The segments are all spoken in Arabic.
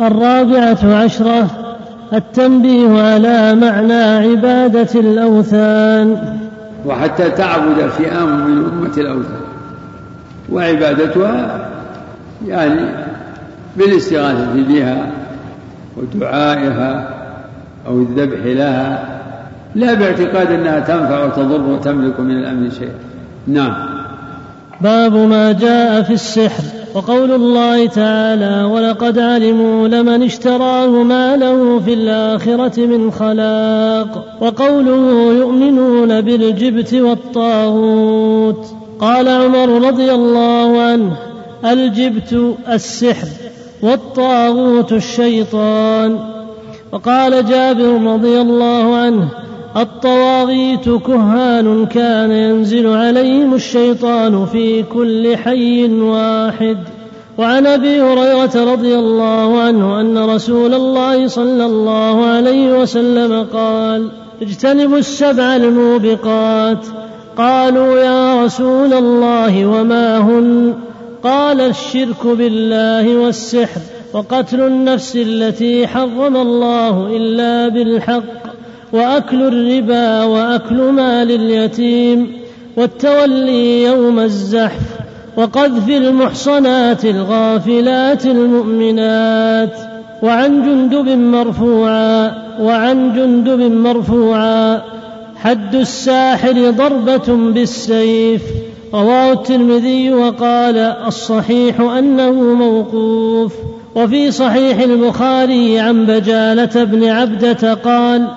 الرابعة عشرة التنبيه على معنى عبادة الأوثان. وحتى تعبد فئام من أمة الأوثان. وعبادتها يعني بالاستغاثة بها ودعائها أو الذبح لها. لا باعتقاد أنها تنفع وتضر وتملك من الأمر شيئا. نعم. باب ما جاء في السحر. وقول الله تعالى ولقد علموا لمن اشتراه ما له في الآخرة من خلاق وقوله يؤمنون بالجبت والطاغوت قال عمر رضي الله عنه الجبت السحر والطاغوت الشيطان وقال جابر رضي الله عنه الطواغيت كهان كان ينزل عليهم الشيطان في كل حي واحد. وعن أبي هريرة رضي الله عنه أن رسول الله صلى الله عليه وسلم قال اجتنبوا السبع الموبقات. قالوا يا رسول الله وما هن؟ قال الشرك بالله والسحر وقتل النفس التي حرم الله إلا بالحق. وأكل الربا وأكل مال اليتيم والتولي يوم الزحف وقذف المحصنات الغافلات المؤمنات وعن جندب مرفوعا وعن جندب مرفوعا حد الساحر ضربة بالسيف رواه الترمذي وقال الصحيح أنه موقوف وفي صحيح البخاري عن بجالة بن عبدة قال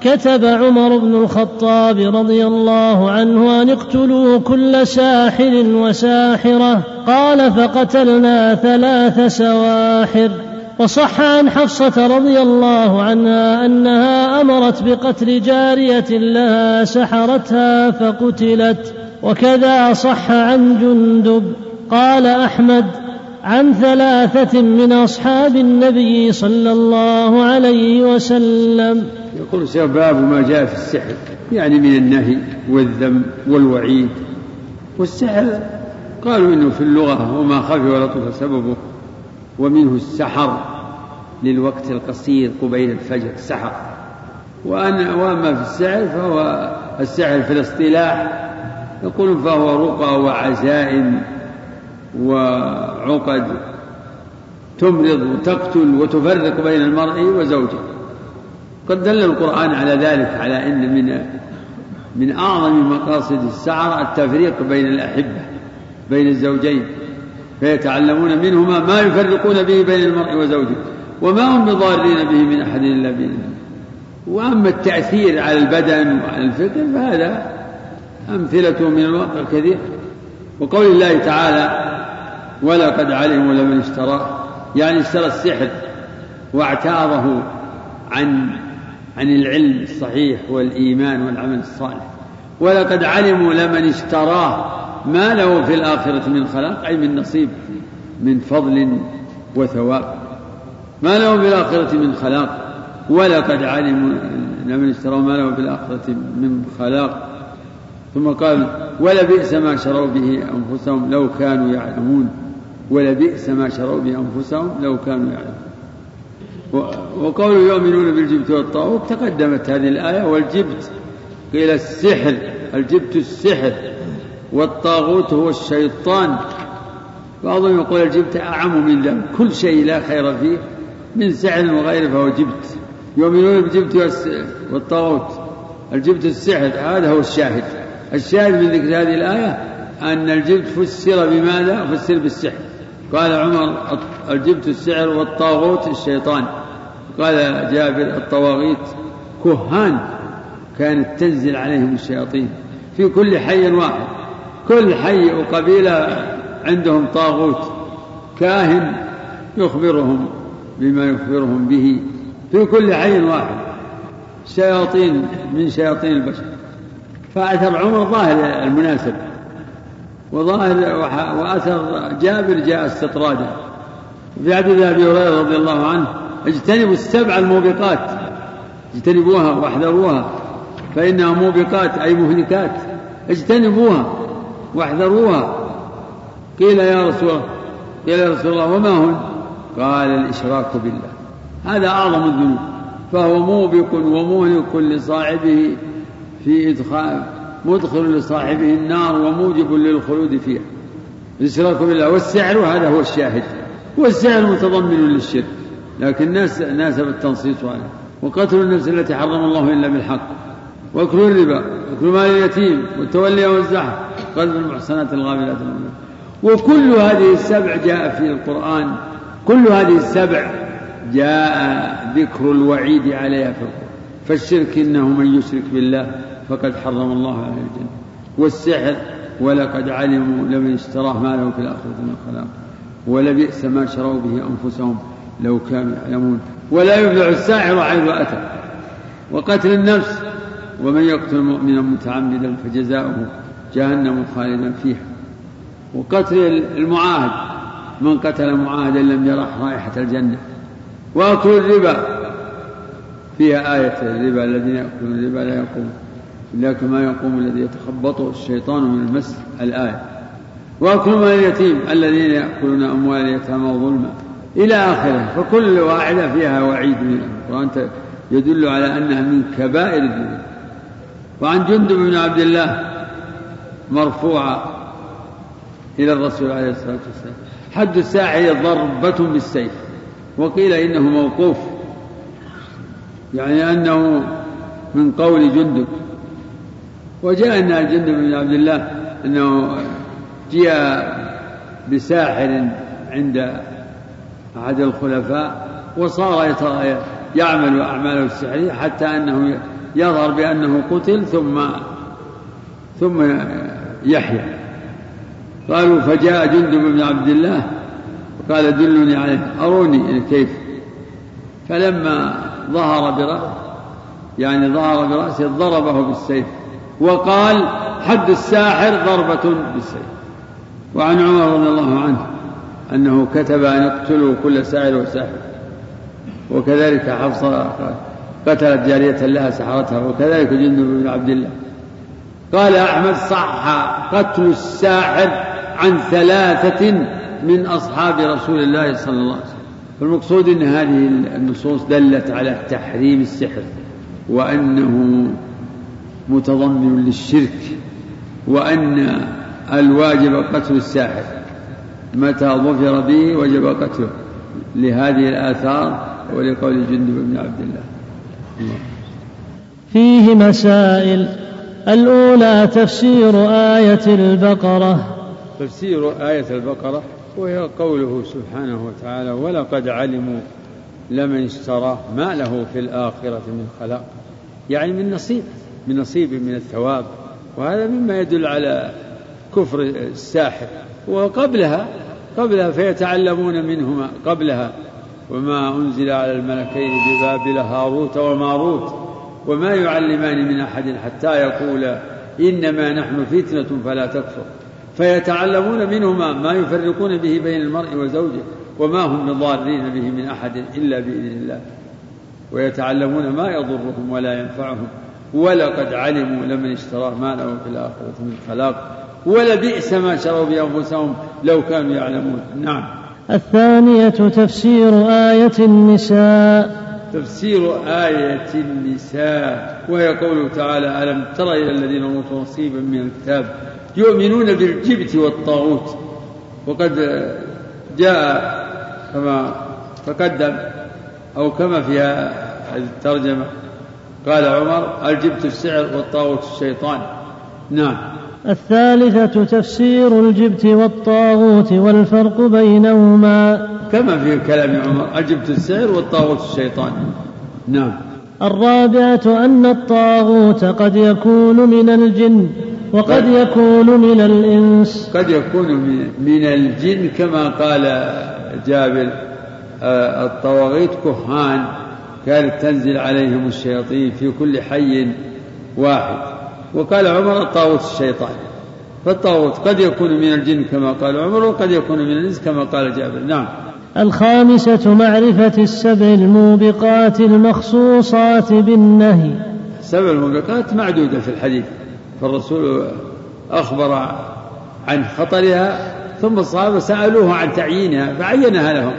كتب عمر بن الخطاب رضي الله عنه أن اقتلوا كل ساحر وساحرة. قال فقتلنا ثلاث سواحر. وصح عن حفصة رضي الله عنها أنها أمرت بقتل جارية لها سحرتها فقتلت. وكذا صح عن جندب. قال أحمد عن ثلاثة من أصحاب النبي صلى الله عليه وسلم. يقول باب ما جاء في السحر يعني من النهي والذم والوعيد. والسحر قالوا إنه في اللغة وما خفي ولطف سببه ومنه السحر للوقت القصير قبيل الفجر سحر. وأنا وأما في السحر فهو السحر في الاصطلاح يقول فهو رقى وعزائم وعقد تمرض وتقتل وتفرق بين المرء وزوجه. قد دل القرآن على ذلك على أن من من أعظم مقاصد السعر التفريق بين الأحبة بين الزوجين فيتعلمون منهما ما يفرقون به بين المرء وزوجه وما هم بضارين به من أحد إلا بإذنه. وأما التأثير على البدن وعلى الفكر فهذا أمثلته من الواقع كثير وقول الله تعالى ولقد علموا لمن اشتراه. يعني اشترى السحر واعتاضه عن عن العلم الصحيح والإيمان والعمل الصالح. ولقد علموا لمن اشتراه ما له في الآخرة من خلاق أي من نصيب من فضل وثواب. ما له في الآخرة من خلاق. ولقد علموا لمن اشتراه ما له في الآخرة من خلاق. ثم قال ولبئس ما شروا به أنفسهم لو كانوا يعلمون. ولبئس ما شروا به أنفسهم لو كانوا يعلمون. وقول يؤمنون بالجبت والطاغوت تقدمت هذه الآية والجبت قيل السحر الجبت السحر والطاغوت هو الشيطان. بعضهم يقول الجبت أعم من ذلك كل شيء لا خير فيه من سحر وغيره فهو جبت. يؤمنون بالجبت والطاغوت. الجبت السحر هذا هو الشاهد. الشاهد من ذكر هذه الآية أن الجبت فسر بماذا؟ فسر بالسحر. قال عمر الجبت السحر والطاغوت الشيطان. قال جابر الطواغيت كهان كانت تنزل عليهم الشياطين في كل حي واحد. كل حي وقبيلة عندهم طاغوت كاهن يخبرهم بما يخبرهم به في كل حي واحد. شياطين من شياطين البشر. فأثر عمر ظاهر المناسب. وظاهر وأثر جابر جاء استطرادا. في حديث أبي هريرة رضي الله عنه اجتنبوا السبع الموبقات. اجتنبوها واحذروها فإنها موبقات أي مهلكات. اجتنبوها واحذروها. قيل يا رسول الله قيل يا رسول الله وما هن؟ قال الإشراك بالله. هذا أعظم الذنوب. فهو موبق ومهلك لصاحبه في إدخال مدخل لصاحبه النار وموجب للخلود فيها. الإشراك بالله والسحر هذا هو الشاهد. والسحر متضمن للشرك. لكن الناس ناسب التنصيص عليه وقتل النفس التي حرم الله إلا بالحق. وأكل الربا وأكل مال اليتيم والتولي والزحف. قلب المحسنات الغافلات وكل هذه السبع جاء في القرآن. كل هذه السبع جاء ذكر الوعيد عليها في القرآن. فالشرك إنه من يشرك بالله فقد حرم الله عليه الجنة. والسحر ولقد علموا لمن اشتراه ما له في الآخرة من خلاق. ولبئس ما شروا به أنفسهم. لو كانوا يعلمون ولا يفلح الساحر حيث أتى وقتل النفس. ومن يقتل مؤمنا متعمدا فجزاؤه جهنم خالدا فيها. وقتل المعاهد. من قتل معاهدا لم يرح رائحة الجنة. وأكل الربا. فيها آية الربا الذين يأكلون الربا لا يقومون. إلا كما يقوم الذي يتخبطه الشيطان من المس الآية. وأكل مال اليتيم. الذين يأكلون أموال اليتامى ظلما. إلى آخره فكل واحدة فيها وعيد من القرآن يدل على أنها من كبائر الذنوب. وعن جندب بن عبد الله مرفوعة إلى الرسول عليه الصلاة والسلام حد الساعة هي ضربة بالسيف وقيل إنه موقوف يعني أنه من قول جندب. وجاء أن جندب بن عبد الله أنه جاء بساحر عند أحد الخلفاء وصار يعمل أعماله السحرية حتى أنه يظهر بأنه قتل ثم ثم يحيى قالوا فجاء جندب بن عبد الله وقال دلني عليه أروني كيف. فلما ظهر برأسه يعني ظهر برأسه ضربه بالسيف وقال حد الساحر ضربة بالسيف. وعن عمر رضي الله عنه أنه كتب أن يقتلوا كل ساحر وساحر. وكذلك حفصة قتلت جارية لها سحرتها وكذلك جند بن عبد الله. قال أحمد صح قتل الساحر عن ثلاثة من أصحاب رسول الله صلى الله عليه وسلم. فالمقصود أن هذه النصوص دلت على تحريم السحر وأنه متضمن للشرك وأن الواجب قتل الساحر. متى ظفر به وجب قتله لهذه الآثار ولقول جندب بن عبد الله. فيه مسائل. الأولى تفسير آية البقرة. تفسير آية البقرة وهي قوله سبحانه وتعالى ولقد علموا لمن اشتراه ما له في الآخرة من خلاق. يعني من نصيب من نصيب من الثواب. وهذا مما يدل على كفر الساحر. وقبلها قبلها فيتعلمون منهما قبلها. وما أنزل على الملكين ببابل هاروت وماروت وما يعلمان من أحد حتى يقول إنما نحن فتنة فلا تكفر. فيتعلمون منهما ما يفرقون به بين المرء وزوجه وما هم بضارين به من أحد إلا بإذن الله. ويتعلمون ما يضرهم ولا ينفعهم ولقد علموا لمن اشتراه ما له في الآخرة من خلاق. ولبئس ما شروا بأنفسهم لو كانوا يعلمون. نعم. الثانية تفسير آية النساء. تفسير آية النساء وهي قوله تعالى ألم تر إلى الذين أوتوا نصيبا من الكتاب يؤمنون بالجبت والطاغوت. وقد جاء كما تقدم أو كما في الترجمة قال عمر الجبت السعر والطاغوت الشيطان. نعم. الثالثة تفسير الجبت والطاغوت والفرق بينهما. كما في كلام عمر الجبت السعر والطاغوت الشيطان. نعم. الرابعة أن الطاغوت قد يكون من الجن وقد يكون من الإنس. قد يكون من الجن كما قال جابر آه، الطواغيت كهان كانت تنزل عليهم الشياطين في كل حي واحد. وقال عمر الطاغوت الشيطان. فالطاغوت قد يكون من الجن كما قال عمر وقد يكون من الإنس كما قال جابر. نعم. الخامسة معرفة السبع الموبقات المخصوصات بالنهي. السبع الموبقات معدودة في الحديث. فالرسول أخبر عن خطرها ثم الصحابة سألوه عن تعيينها فعينها لهم.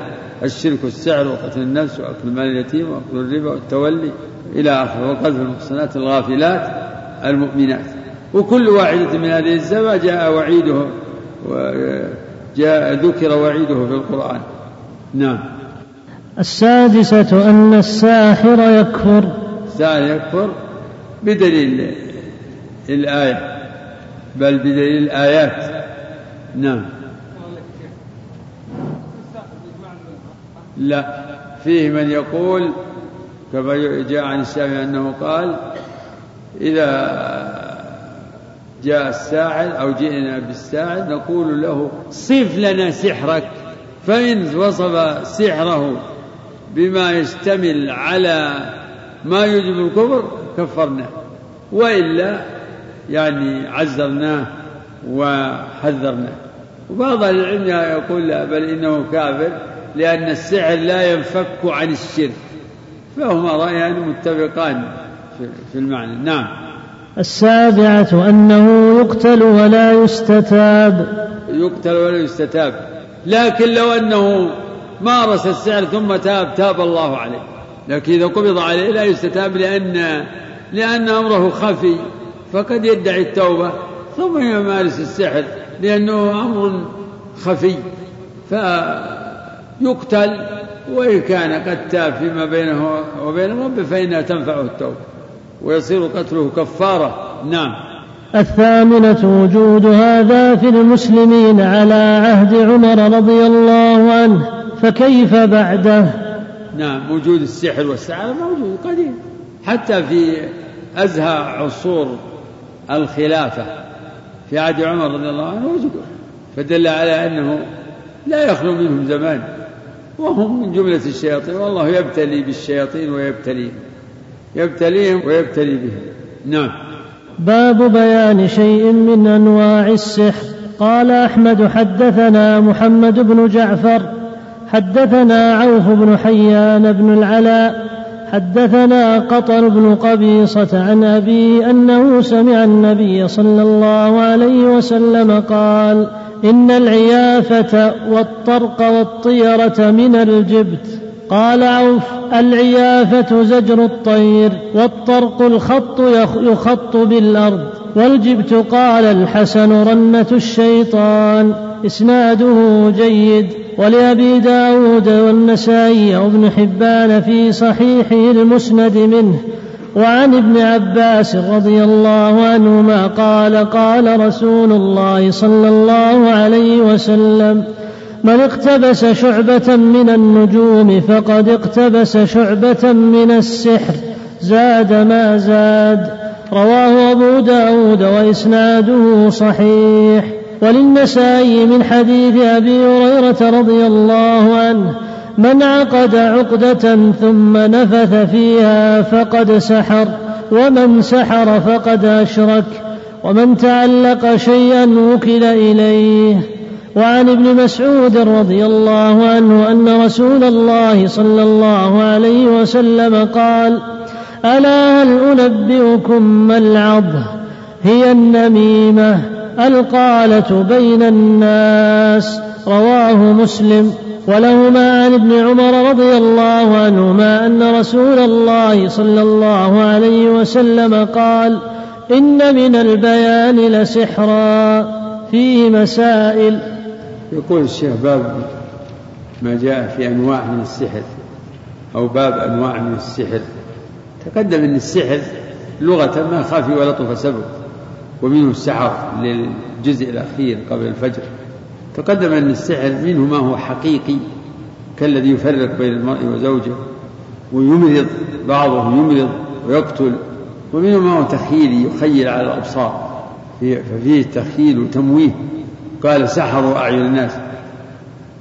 الشرك والسعر وقتل النفس وأكل مال اليتيم وأكل الربا والتولي إلى آخره. وقذف المحصنات الغافلات. المؤمنات. وكل واحدة من هذه السبع جاء وعيده وجاء ذكر وعيده في القرآن. نعم. السادسة أن الساحر يكفر. الساحر يكفر بدليل الآية بل بدليل الآيات. نعم. لا فيه من يقول كما جاء عن الشافعي أنه قال إذا جاء الساحر أو جئنا بالساحر نقول له صف لنا سحرك فإن وصف سحره بما يشتمل على ما يوجب الكفر كفرناه وإلا يعني عزرناه وحذرناه. وبعض العلم يقول لا بل إنه كافر لأن السحر لا ينفك عن الشرك فهما رأيان متفقان. في المعنى. نعم. السابعة أنه يقتل ولا يستتاب. يقتل ولا يستتاب. لكن لو أنه مارس السحر ثم تاب تاب الله عليه. لكن إذا قبض عليه لا يستتاب لأن لأن أمره خفي فقد يدعي التوبة ثم يمارس السحر لأنه أمر خفي. فيقتل وإن كان قد تاب فيما بينه وبين ربه فإنها تنفعه التوبة. ويصير قتله كفارة. نعم. الثامنة وجود هذا في المسلمين على عهد عمر رضي الله عنه فكيف بعده؟ نعم وجود السحر والسعادة موجود قديم. حتى في أزهى عصور الخلافة في عهد عمر رضي الله عنه وجدوا فدل على أنه لا يخلو منهم زمان وهم من جملة الشياطين والله يبتلي بالشياطين ويبتليهم. يبتليهم ويبتلي بهم. نعم. باب بيان شيء من أنواع السحر. قال أحمد حدثنا محمد بن جعفر حدثنا عوف بن حيان بن العلاء حدثنا قطر بن قبيصة عن أبي أنه سمع النبي صلى الله عليه وسلم قال إن العيافة والطرق والطيرة من الجبت. قال عوف العيافة زجر الطير والطرق الخط يخط بالأرض. والجبت قال الحسن رنة الشيطان. إسناده جيد. ولأبي داود والنسائي وابن حبان في صحيحه المسند منه. وعن ابن عباس رضي الله عنهما قال قال رسول الله صلى الله عليه وسلم من اقتبس شعبة من النجوم فقد اقتبس شعبة من السحر زاد ما زاد. رواه أبو داود وإسناده صحيح. وللنسائي من حديث أبي هريرة رضي الله عنه من عقد عقدة ثم نفث فيها فقد سحر ومن سحر فقد أشرك ومن تعلق شيئا وكل إليه. وعن ابن مسعود رضي الله عنه أن رسول الله صلى الله عليه وسلم قال ألا هل أنبئكم ما العض هي النميمة القالة بين الناس؟ رواه مسلم. ولهما عن ابن عمر رضي الله عنهما أن رسول الله صلى الله عليه وسلم قال إن من البيان لسحرا فيه مسائل يقول الشيخ باب ما جاء في أنواع من السحر أو باب أنواع من السحر. تقدم أن السحر لغة ما خافي ولا طف سبب ومنه السحر للجزء الأخير قبل الفجر. تقدم أن السحر منه ما هو حقيقي كالذي يفرق بين المرء وزوجه ويمرض بعضه يمرض ويقتل ومنه ما هو تخيلي يخيل على الأبصار. ففيه تخيل وتمويه. قال سحروا أعين الناس.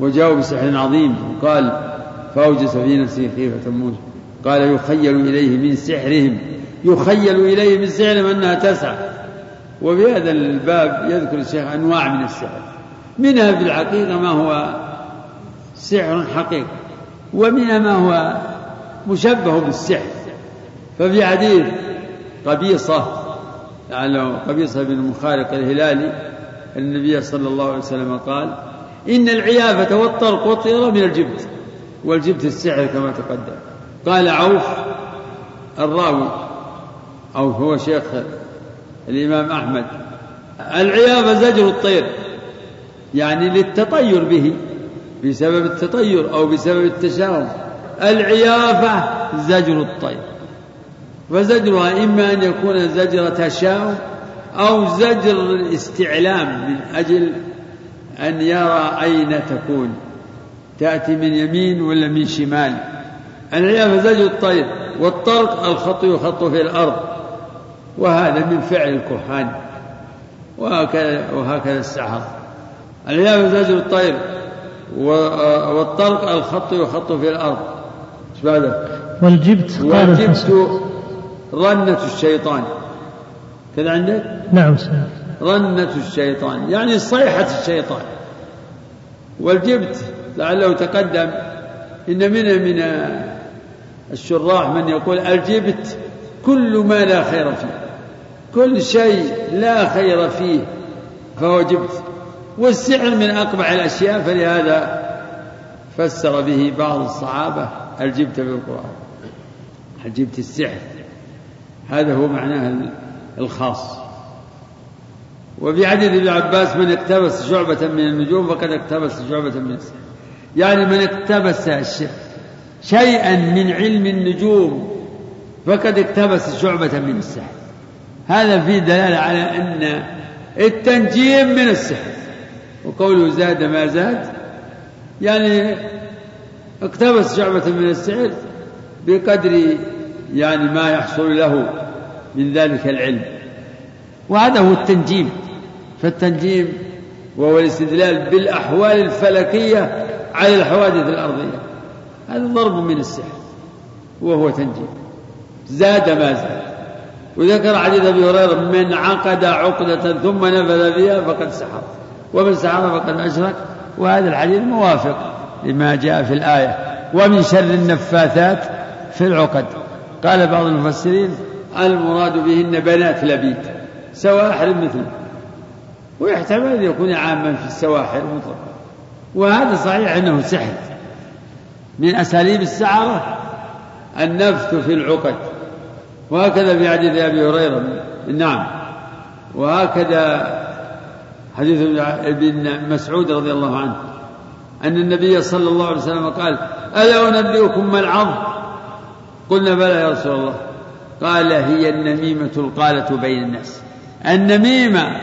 وجاءوا بسحر عظيم. قال فأوجس في نفسه خيفة موسى. قال يخيل إليه من سحرهم. يخيل إليه من سحرهم أنها تسعى. وفي هذا الباب يذكر الشيخ أنواع من السحر. منها في الحقيقة ما هو سحر حقيقي. ومنها ما هو مشبه بالسحر. ففي حديث قبيصة لعله قبيصة بن مخارق الهلالي النبي صلى الله عليه وسلم قال إن العيافة والطرق والطيرة من الجبت والجبت السحر كما تقدم. قال عوف الراوي أو هو شيخ الإمام أحمد العيافة زجر الطير يعني للتطير به بسبب التطير أو بسبب التشاؤم. العيافة زجر الطير فزجرها إما أن يكون زجر تشاؤم أو زجر الاستعلام من أجل أن يرى أين تكون. تأتي من يمين ولا من شمال. العيافة زجر الطير والطرق الخط يخط في الأرض. وهذا من فعل الكهان. وهكذا, وهكذا السحر. العيافة زجر الطير والطرق الخط يخط في الأرض. إيش بعده؟ والجبت والجبت رنة الشيطان. كذا عندك؟ نعم سلام. رنة الشيطان. يعني صيحة الشيطان. والجبت لعله تقدم. إن من من الشراح من يقول الجبت كل ما لا خير فيه. كل شيء لا خير فيه فهو جبت. والسحر من أقبح الأشياء فلهذا فسر به بعض الصحابة الجبت في القرآن الجبت السحر. هذا هو معناه الخاص. وفي حديث ابن عباس من اقتبس شعبة من النجوم فقد اقتبس شعبة من السحر. يعني من اقتبس شيئا من علم النجوم فقد اقتبس شعبة من السحر. هذا فيه دلالة على أن التنجيم من السحر. وقوله زاد ما زاد يعني اقتبس شعبة من السحر بقدر يعني ما يحصل له. من ذلك العلم. وهذا هو التنجيم. فالتنجيم وهو الاستدلال بالأحوال الفلكية على الحوادث الأرضية. هذا ضرب من السحر وهو تنجيم. زاد ما زاد. وذكر حديث أبي هريرة من عقد عقدة ثم نفذ فيها فقد سحر. ومن سحر فقد أشرك. وهذا الحديث موافق لما جاء في الآية. ومن شر النفاثات في العقد. قال بعض المفسرين المراد بهن بنات لبيد سواحل مثل ويحتمل أن يكون عاما في السواحل مطلقا. وهذا صحيح أنه سحر. من أساليب السعرة النفث في العقد. وهكذا في حديث أبي هريرة. نعم. وهكذا حديث ابن مسعود رضي الله عنه أن النبي صلى الله عليه وسلم قال ألا أنبئكم ما العظم؟ قلنا بلى يا رسول الله. قال هي النميمة القالة بين الناس. النميمة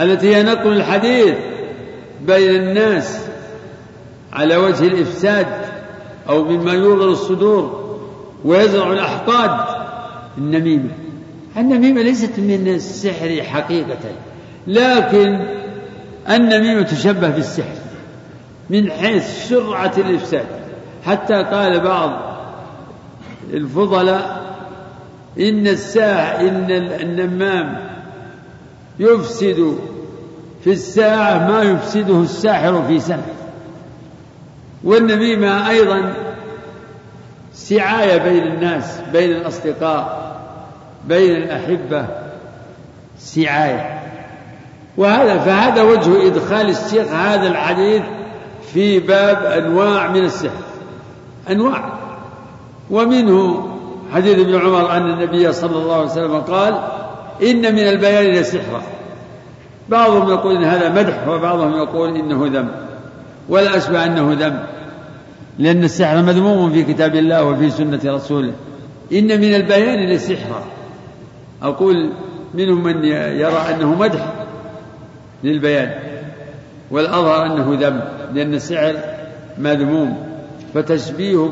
التي هي نقل الحديث بين الناس على وجه الإفساد أو مما يوغر الصدور ويزرع الأحقاد النميمة. النميمة ليست من السحر حقيقة لكن النميمة تشبه بالسحر من حيث سرعة الإفساد. حتى قال بعض الفضلاء إن الساعة إن النمام يفسد في الساعة ما يفسده الساحر في سنة والنميمة أيضا سعاية بين الناس بين الأصدقاء بين الأحبة سعاية. وهذا فهذا وجه إدخال الشيخ هذا الحديث في باب أنواع من السحر. أنواع. ومنه حديث ابن عمر أن النبي صلى الله عليه وسلم قال إن من البيان لسحرا بعضهم يقول إن هذا مدح وبعضهم يقول إنه ذم. ولا أشبه أنه ذم. لأن السحر مذموم في كتاب الله وفي سنة رسوله. إن من البيان لسحرا أقول منهم من يرى أنه مدح للبيان. والأظهر أنه ذم. لأن السحر مذموم. فتشبيه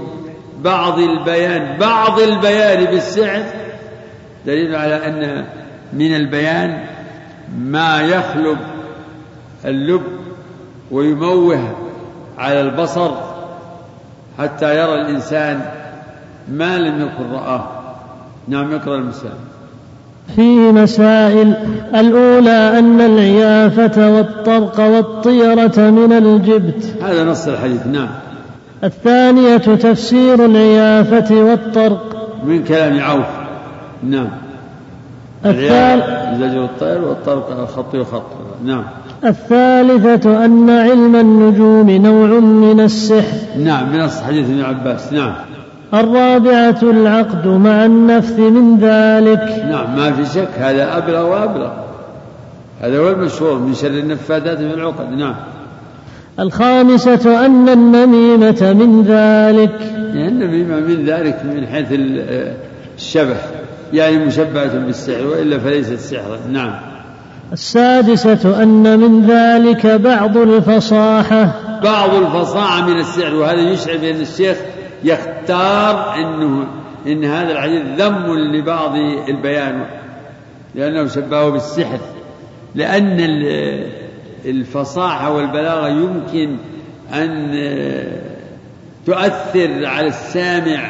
بعض البيان بعض البيان بالسحر دليل على أن من البيان ما يخلب اللب ويموه على البصر حتى يرى الإنسان ما لم يكن رآه. نعم يقرأ المسلم فيه مسائل الأولى أن العيافة والطرق والطيرة من الجبت. هذا نص الحديث. نعم. الثانية تفسير العيافة والطرق. من كلام عوف. نعم. الثالث زجر الطير والطرق خط خط نعم. الثالثة أن علم النجوم نوع من السحر. نعم بنص حديث ابن عباس. نعم. الرابعة العقد مع النفث من ذلك. نعم ما في شك هذا أبلغ وأبلغ. هذا هو المشهور من شر النفاثات في العقد. نعم. الخامسة أن النميمة من ذلك. يعني النميمة من ذلك من حيث الشبه يعني مشبهة بالسحر وإلا فليست سحرا. نعم. السادسة أن من ذلك بعض الفصاحة. بعض الفصاحة من السحر وهذا يشعر بأن الشيخ يختار أنه إن هذا الحديث ذم لبعض البيان لأنه شبهه بالسحر لأن الفصاحة والبلاغة يمكن أن تؤثر على السامع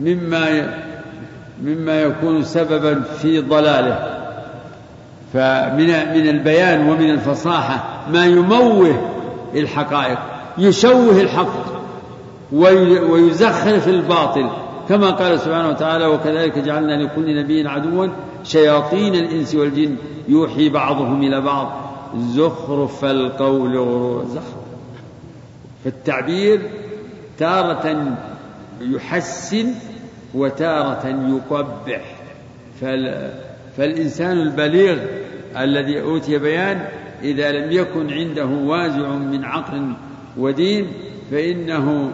مما مما يكون سببا في ضلاله. فمن من البيان ومن الفصاحة ما يموه الحقائق يشوه الحق ويزخرف الباطل. كما قال سبحانه وتعالى وكذلك جعلنا لكل نبي عدوا شياطين الإنس والجن. يوحي بعضهم إلى بعض. زخرف القول غرور زخرف فالتعبير تارة يحسن وتارة يقبح. فالإنسان البليغ الذي أوتي بيان إذا لم يكن عنده وازع من عقل ودين فإنه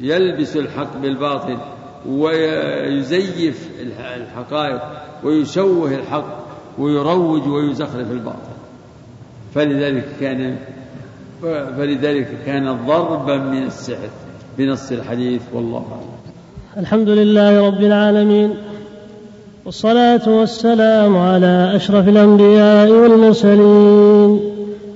يلبس الحق بالباطل ويزيف الحقائق ويشوه الحق ويروج ويزخرف الباطل. فلذلك كان فلذلك كان ضربا من السحر بنص الحديث والله أعلم. الحمد لله رب العالمين والصلاة والسلام على أشرف الأنبياء والمرسلين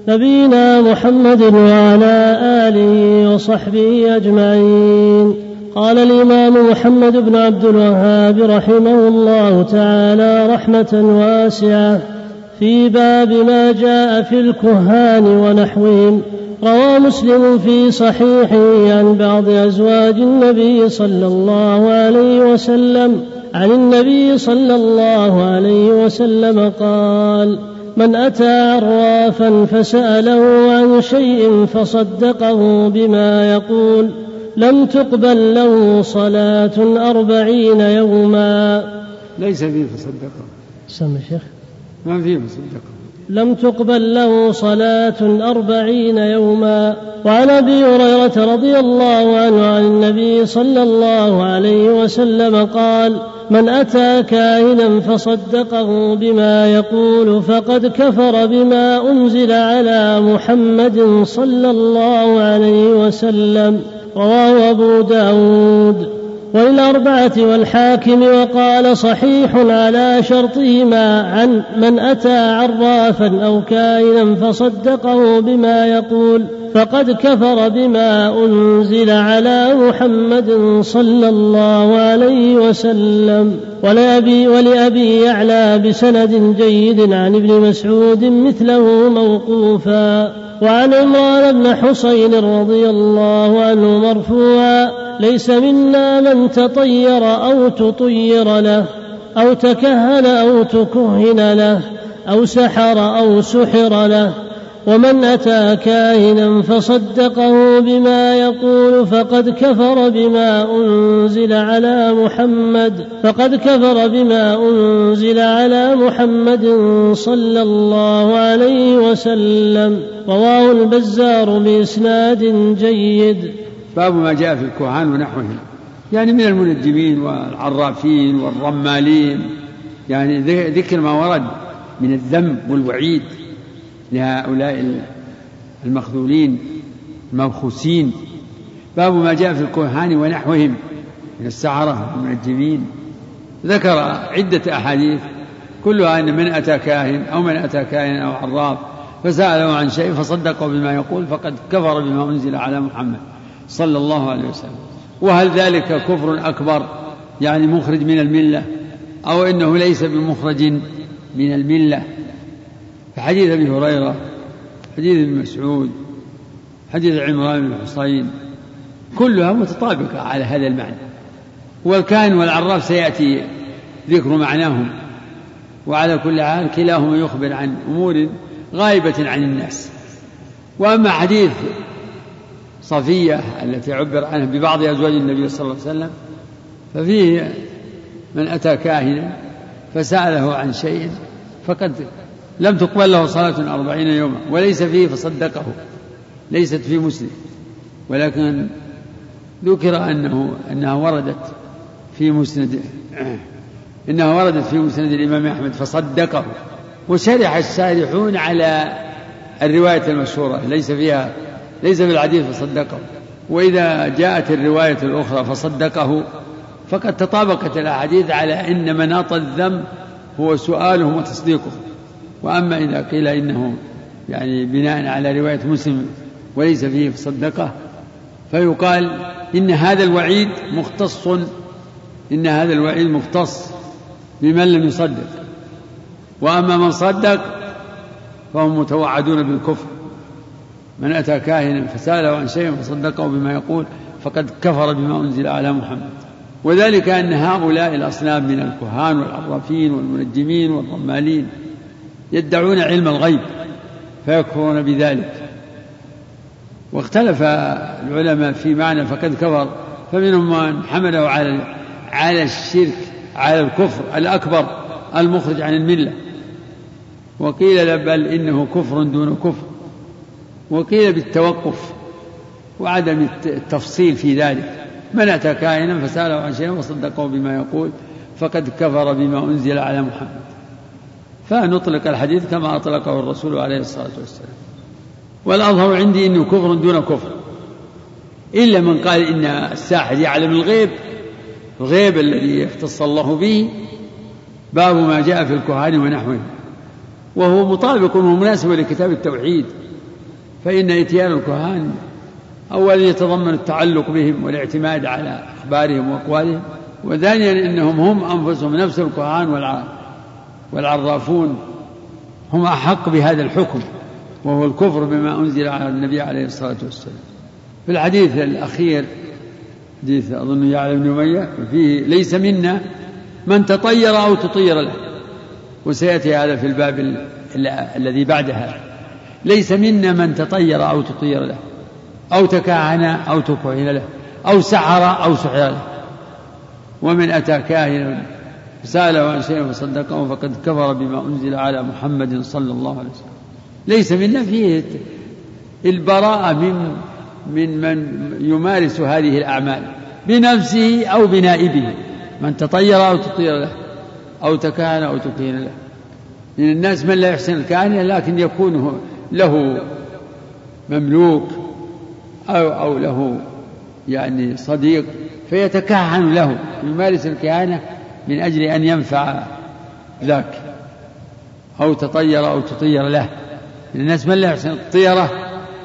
نبينا محمد وعلى آله وصحبه أجمعين. قال الإمام محمد بن عبد الوهاب رحمه الله تعالى رحمة واسعة في باب ما جاء في الكهان ونحوهم. روى مسلم في صحيحه عن بعض أزواج النبي صلى الله عليه وسلم. عن النبي صلى الله عليه وسلم قال من أتى عرافا فسأله عن شيء فصدقه بما يقول لم تقبل له صلاة أربعين يوما ليس فيه فصدقه. سمع شيخ. ما فيه فصدقه لم تقبل له صلاة أربعين يوما. وعن أبي هريرة رضي الله عنه عن النبي صلى الله عليه وسلم قال من أتى كاهنا فصدقه بما يقول فقد كفر بما أنزل على محمد صلى الله عليه وسلم. رواه أبو داود. وللأربعة والحاكم وقال صحيح على شرطهما عن من أتى عرافا أو كائنا فصدقه بما يقول فقد كفر بما أنزل على محمد صلى الله عليه وسلم. ولأبي, ولأبي يعلى بسند جيد عن ابن مسعود مثله موقوفا. وعن عمران بن حصين رضي الله عنه مرفوعا ليس منا من تطير أو تطير له أو تكهن أو تكهن له أو سحر أو سحر له. ومن أتى كاهنا فصدقه بما يقول فقد كفر بما أنزل على محمد فقد كفر بما أنزل على محمد صلى الله عليه وسلم. رواه البزار بإسناد جيد. باب ما جاء في الكهان ونحوهم يعني من المنجمين والعرافين والرمالين. يعني ذكر ما ورد من الذم والوعيد لهؤلاء المخذولين المبخوسين. باب ما جاء في الكهان ونحوهم من السعرة والمنجمين ذكر عدة أحاديث كلها أن من أتى كاهن أو من أتى كاهن أو عراف فسأله عن شيء فصدقه بما يقول فقد كفر بما أنزل على محمد. صلى الله عليه وسلم. وهل ذلك كفر أكبر؟ يعني مخرج من الملة؟ أو إنه ليس بمخرج من الملة؟ فحديث أبي هريرة حديث ابن مسعود حديث عمران بن حصين كلها متطابقة على هذا المعنى. والكائن والعراف سيأتي ذكر معناهم. وعلى كل حال كلاهما يخبر عن أمور غائبة عن الناس. وأما حديث صفية التي عبر عنها ببعض أزواج النبي صلى الله عليه وسلم ففيه من أتى كاهنا فسأله عن شيء فقد لم تقبل له صلاة أربعين يوما وليس فيه فصدقه ليست في مسلم ولكن ذكر أنه أنها وردت في مسند إنها وردت في مسند الإمام أحمد فصدقه وشرح الشارحون على الرواية المشهورة ليس فيها ليس في الحديث فصدقه. وإذا جاءت الرواية الأخرى فصدقه فقد تطابقت الأحاديث على أن مناط الذنب هو سؤاله وتصديقه. وأما إذا قيل إنه يعني بناء على رواية مسلم وليس فيه فصدقه فيقال إن هذا الوعيد مختص إن هذا الوعيد مختص بمن لم يصدق. وأما من صدق فهم متوعدون بالكفر. من أتى كاهنا فسأله عن شيء فصدقه بما يقول فقد كفر بما أنزل على محمد. وذلك أن هؤلاء الأصنام من الكهان والعرافين والمنجمين والرمالين يدعون علم الغيب فيكفرون بذلك. واختلف العلماء في معنى فقد كفر فمنهم من حمله على على الشرك على الكفر الأكبر المخرج عن الملة. وقيل بل إنه كفر دون كفر. وقيل بالتوقف وعدم التفصيل في ذلك. من أتى كائنا فسأله عن شيء وصدقه بما يقول فقد كفر بما أنزل على محمد. فنطلق الحديث كما أطلقه الرسول عليه الصلاة والسلام. والأظهر عندي أنه كفر دون كفر. إلا من قال إن الساحر يعلم الغيب الغيب الذي يختص الله به باب ما جاء في الكهان ونحوه. وهو مطابق ومناسب لكتاب التوحيد. فإن إتيان الكهان أولا يتضمن التعلق بهم والاعتماد على أخبارهم وأقوالهم وثانيا إنهم هم أنفسهم نفس الكهان والعرافون هم أحق بهذا الحكم وهو الكفر بما أنزل على النبي عليه الصلاة والسلام. في الحديث الأخير حديث أظن يعلم بن أمية فيه ليس منا من تطير أو تطير له وسيأتي هذا في الباب الذي بعدها. ليس منا من تطير أو تطير له أو تكهن أو تكهن له أو سحر أو سحر له. ومن أتى كاهنا سأله عن شيء فصدقه فقد كفر بما أنزل على محمد صلى الله عليه وسلم. ليس منا فيه البراءة من من من يمارس هذه الأعمال بنفسه أو بنائبه. من تطير أو تطير له أو تكهن أو تكهن له. من الناس من لا يحسن الكهنة لكن يكون له مملوك أو أو له يعني صديق فيتكهن له. يمارس الكهانة من أجل أن ينفع ذاك أو تطير أو تطير له. الناس من لا يحسن الطيرة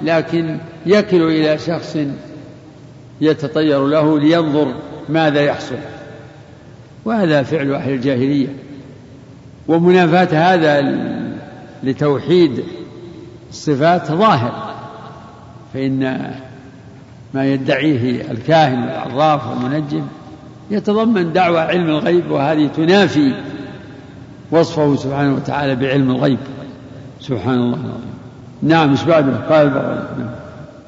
لكن يكل إلى شخص يتطير له لينظر ماذا يحصل. وهذا فعل أهل الجاهلية. ومنافاة هذا لتوحيد الصفات ظاهر فإن ما يدعيه الكاهن والعراف والمنجم يتضمن دعوى علم الغيب وهذه تنافي وصفه سبحانه وتعالى بعلم الغيب. سبحان الله العظيم. نعم مش بعده قال نعم.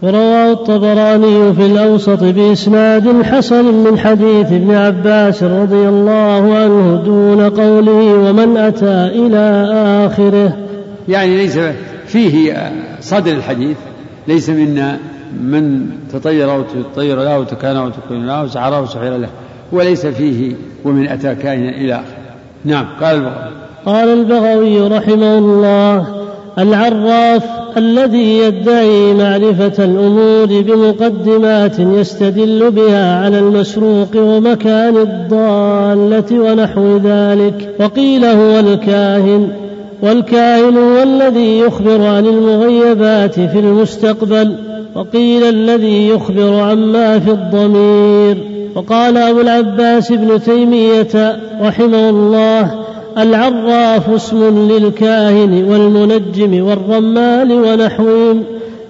ورواه الطبراني في الأوسط بإسناد حسن من حديث ابن عباس رضي الله عنه دون قوله ومن أتى إلى آخره. يعني ليس فيه صدر الحديث ليس منا من تطير أو تطير له وتكان أو تكون له وسعر أو سحر له وليس فيه ومن أتى كائنا إلى آخره نعم قال البغوي. قال البغوي رحمه الله العراف الذي يدعي معرفة الأمور بمقدمات يستدل بها على المسروق ومكان الضالة ونحو ذلك وقيل هو الكاهن. والكاهن هو الذي يخبر عن المغيبات في المستقبل وقيل الذي يخبر عما في الضمير. وقال أبو العباس ابن تيمية رحمه الله العراف اسم للكاهن والمنجم والرمال ونحوهم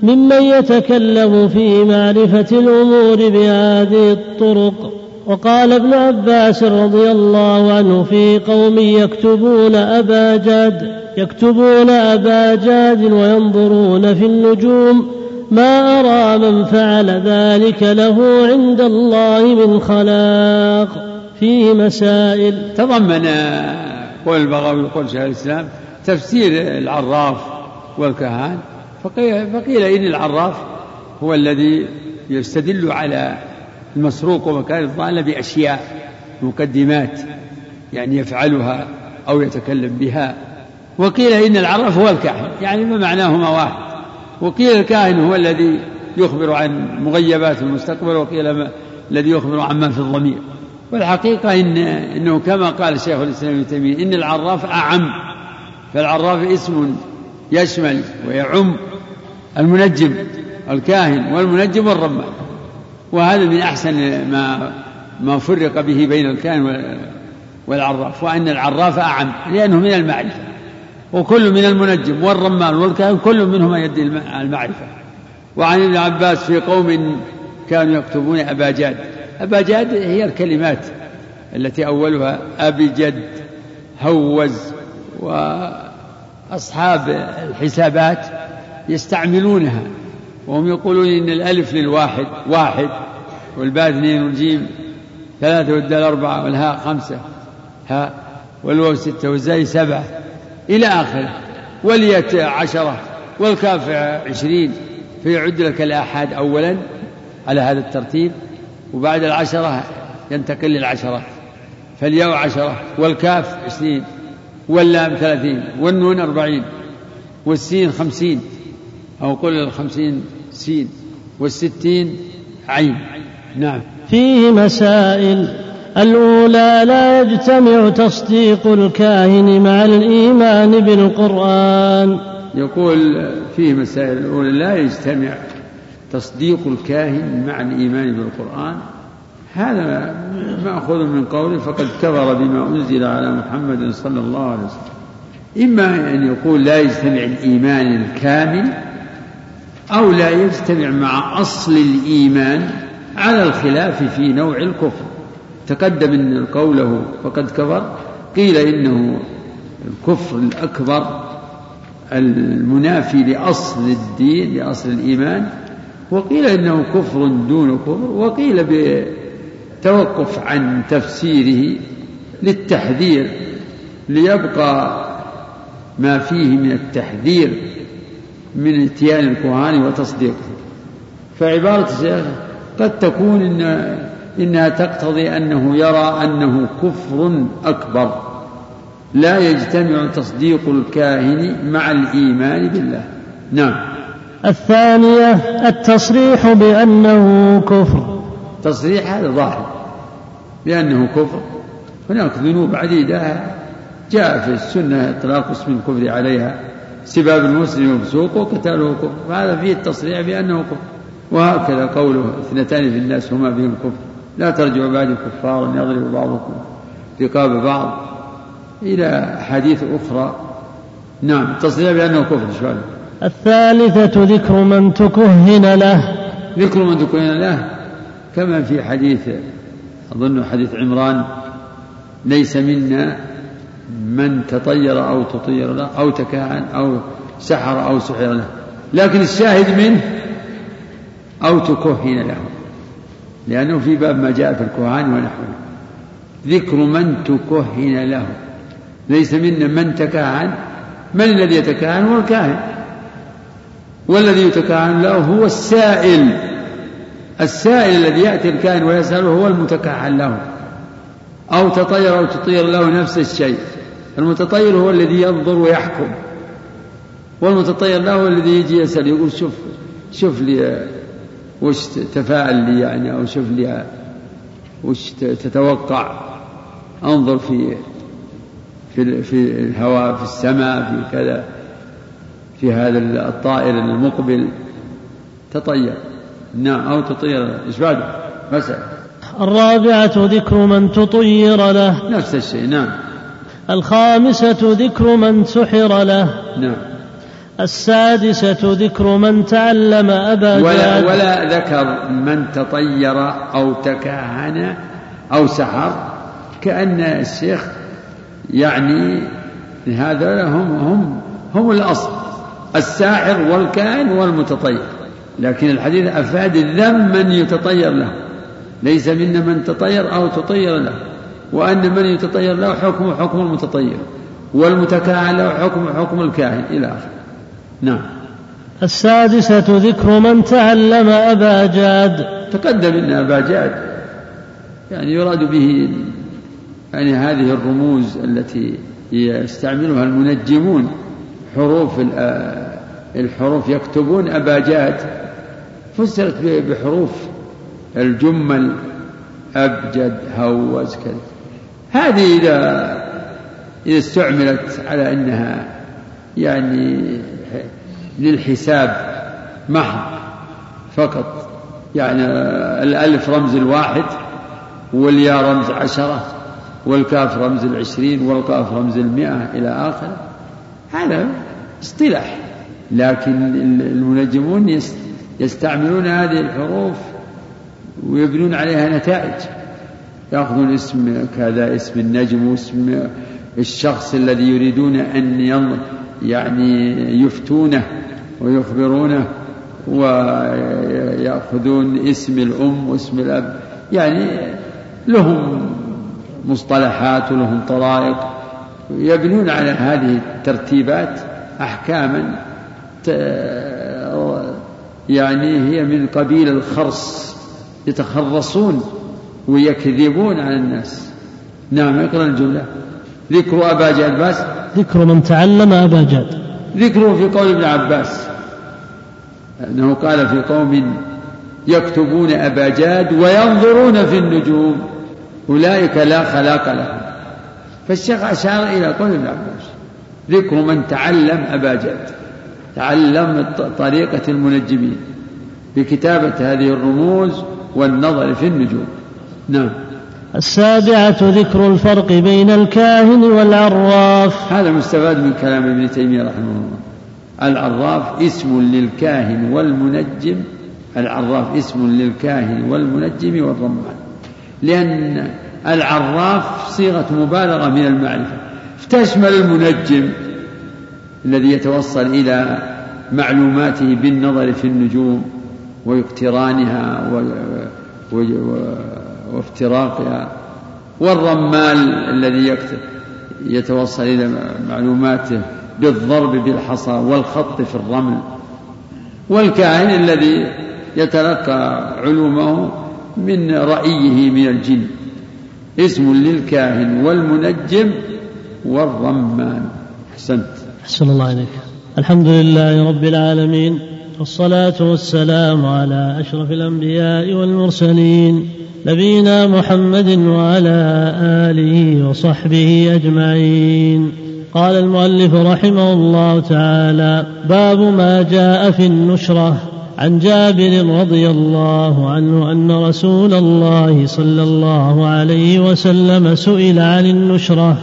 ممن يتكلم في معرفة الأمور بهذه الطرق. وقال ابن عباس رضي الله عنه في قوم يكتبون أبا جاد يكتبون أبا جاد وينظرون في النجوم ما أرى من فعل ذلك له عند الله من خلاق فيه مسائل. تضمن قول البغوي وقول شيخ الإسلام تفسير العراف والكهان فقيل إن العراف هو الذي يستدل على المسروق ومكان الضالة بأشياء مقدمات يعني يفعلها أو يتكلم بها. وقيل إن العراف هو الكاهن يعني ما معناهما واحد. وقيل الكاهن هو الذي يخبر عن مغيبات المستقبل وقيل الذي يخبر عما في الضمير. والحقيقة إن إنه كما قال الشيخ الإسلام ابن تيمية إن العراف أعم فالعراف اسم يشمل ويعم المنجم الكاهن والمنجم والرمان وهذا من أحسن ما ما فرق به بين الكاهن والعراف وأن العراف أعم لأنه من المعرفة وكل من المنجم والرمان والكاهن كل منهما يدي المعرفة. وعن ابن عباس في قوم كانوا يكتبون أبا جاد أبا جاد هي الكلمات التي أولها أبي جد هوز وأصحاب الحسابات يستعملونها. وهم يقولون إن الألف للواحد واحد والباء اثنين والجيم ثلاثة والدال أربعة والهاء خمسة ها والواو ستة والزاي سبعة إلى آخره والياء عشرة والكاف عشرين فيعد لك الآحاد أولا على هذا الترتيب وبعد العشرة ينتقل للعشرة فالياء عشرة والكاف عشرين واللام ثلاثين والنون أربعين والسين خمسين أو قل الخمسين سين والستين عين. نعم. فيه مسائل. الأولى لا يجتمع تصديق الكاهن مع الإيمان بالقرآن. يقول فيه مسائل. الأولى لا يجتمع تصديق الكاهن مع الإيمان بالقرآن. هذا مأخوذ من قوله فقد كفر بما أنزل على محمد صلى الله عليه وسلم. إما أن يقول لا يجتمع الإيمان الكامل أو لا يجتمع مع أصل الإيمان على الخلاف في نوع الكفر. تقدم أن قوله فقد كفر. قيل إنه الكفر الأكبر المنافي لأصل الدين لأصل الإيمان. وقيل إنه كفر دون كفر. وقيل بتوقف عن تفسيره للتحذير ليبقى ما فيه من التحذير. من اتيان الكهان وتصديقه. فعبارة الشيخ قد تكون إن إنها تقتضي أنه يرى أنه كفر أكبر. لا يجتمع تصديق الكاهن مع الإيمان بالله. نعم. الثانية التصريح بأنه كفر. تصريح هذا ظاهر. بأنه كفر. هناك ذنوب عديدة. جاء في السنة إطلاق اسم الكفر عليها. سباب المسلم وفسوق وقتاله كفر فهذا فيه التصريح بأنه كفر. وهكذا قوله اثنتان في الناس هما بهم كفر لا ترجعوا بعد كفارا يضرب بعضكم رقاب بعض. إلى أحاديث أخرى. نعم التصريح بأنه كفر شوال الثالثة ذكر من تكهن له. ذكر من تكهن له. كما في حديث أظن حديث عمران ليس منا. من تطير أو تطير له أو تكهن أو سحر أو سحر له. لكن الشاهد منه أو تكهن له. لأنه في باب ما جاء في الكهان ونحوه. ذكر من تكهن له. ليس منا من تكهن من الذي يتكهن هو الكاهن. والذي يتكهن له هو السائل. السائل الذي يأتي الكاهن ويسأله هو المتكهن له. أو تطير أو تطير له نفس الشيء. المتطير هو الذي ينظر ويحكم. والمتطير له هو الذي يجي يسأل يقول شوف شوف لي وش تفاعل لي يعني أو شوف لي وش تتوقع. أنظر في في في الهواء في السماء في كذا في هذا الطائر المقبل. تطير. نعم أو تطير. إيش بعده؟ مسألة. الرابعة ذكر من تطير له. نفس الشيء نعم. الخامسة ذكر من سحر له. نعم. السادسة ذكر من تعلم أبا ولا, ولا ذكر من تطير أو تكهن أو سحر. كأن الشيخ يعني هذا هم هم هم الأصل. الساحر والكائن والمتطير. لكن الحديث أفاد الذم من يتطير له. ليس منا من تطير أو تطير له. وأن من يتطير له حكم حكم المتطير والمتكاهن له حكم حكم الكاهن إلى آخره. نعم. السادسة ذكر من تعلم أبا جاد. تقدم أن أبا جاد يعني يراد به يعني هذه الرموز التي يستعملها المنجمون حروف الحروف يكتبون أباجات فسرت بحروف الجمل أبجد هوز كذا. هذه إذا إذا استعملت على أنها يعني للحساب محض فقط. يعني الألف رمز الواحد والياء رمز عشرة والكاف رمز العشرين والقاف رمز المئة إلى آخره هذا اصطلاح. لكن المنجمون يستعملون هذه الحروف ويبنون عليها نتائج. يأخذون اسم كذا اسم النجم واسم الشخص الذي يريدون أن يعني يفتونه ويخبرونه ويأخذون اسم الأم واسم الأب يعني لهم مصطلحات ولهم طرائق يبنون على هذه الترتيبات أحكاما يعني هي من قبيل الخرص يتخرصون ويكذبون على الناس. نعم اقرأ الجملة. ذكر أبا جاد بس. ذكر من تعلم أبا جاد ذكره في قول ابن عباس. أنه قال في قوم يكتبون أبا جاد وينظرون في النجوم. أولئك لا خلاق لهم. فالشيخ أشار إلى قول ابن عباس. ذكر من تعلم أبا جاد تعلم طريقة المنجمين. بكتابة هذه الرموز والنظر في النجوم. نعم. السابعة ذكر الفرق بين الكاهن والعراف. هذا مستفاد من كلام ابن تيمية رحمه الله. العراف اسم للكاهن والمنجم. العراف اسم للكاهن والمنجم والرمان لأن العراف صيغة مبالغة من المعرفة. تشمل المنجم الذي يتوصل إلى معلوماته بالنظر في النجوم واقترانها وافتراقها والرمال الذي يتوصل إلى معلوماته بالضرب بالحصى والخط في الرمل. والكاهن الذي يتلقى علومه من رأيه من الجن. اسم للكاهن والمنجم والرمان. أحسنت. أحسن الله إليك. الحمد لله رب العالمين. والصلاة والسلام على أشرف الأنبياء والمرسلين نبينا محمد وعلى آله وصحبه أجمعين. قال المؤلف رحمه الله تعالى باب ما جاء في النشرة. عن جابر رضي الله عنه أن رسول الله صلى الله عليه وسلم سئل عن النشرة.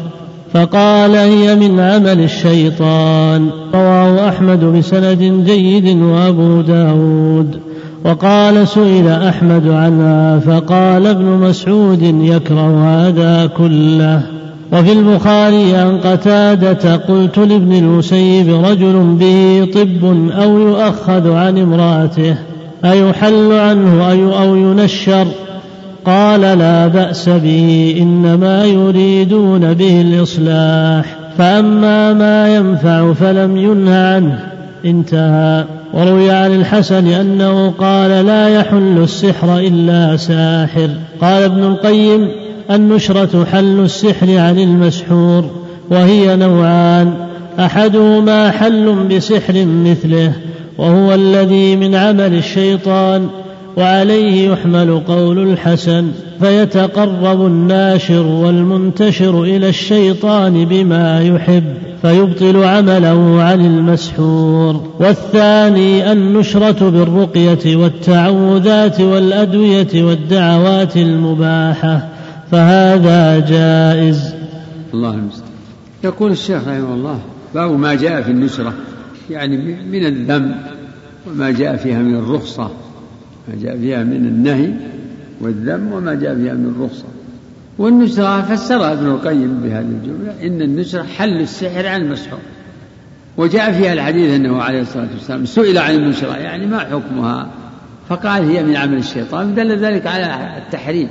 فقال هي من عمل الشيطان. رواه أحمد بسند جيد وأبو داود. وقال سئل أحمد عنها فقال ابن مسعود يكره هذا كله. وفي البخاري عن قتادة قلت لابن المسيب رجل به طب أو يؤخذ عن امرأته أيحل عنه أو ينشر؟ قال لا بأس به إنما يريدون به الإصلاح. فأما ما ينفع فلم ينه عنه انتهى. وروي عن الحسن أنه قال لا يحل السحر إلا ساحر. قال ابن القيم النشرة حل السحر عن المسحور وهي نوعان. أحدهما حل بسحر مثله وهو الذي من عمل الشيطان وعليه يحمل قول الحسن فيتقرب الناشر والمنتشر إلى الشيطان بما يحب فيبطل عمله عن المسحور. والثاني النشرة بالرقية والتعوذات والأدوية والدعوات المباحة فهذا جائز. الله المستعان. يقول الشيخ رحمه الله باب ما جاء في النشرة يعني من الذم وما جاء فيها من الرخصة. ما جاء فيها من النهي والذم وما جاء فيها من الرخصة والنشرة فسرها ابن القيم بهذه الجملة إن النشرة حل السحر عن المسحور. وجاء فيها الحديث أنه عليه الصلاة والسلام سئل عن النشرة يعني ما حكمها؟ فقال هي من عمل الشيطان دل ذلك على التحريم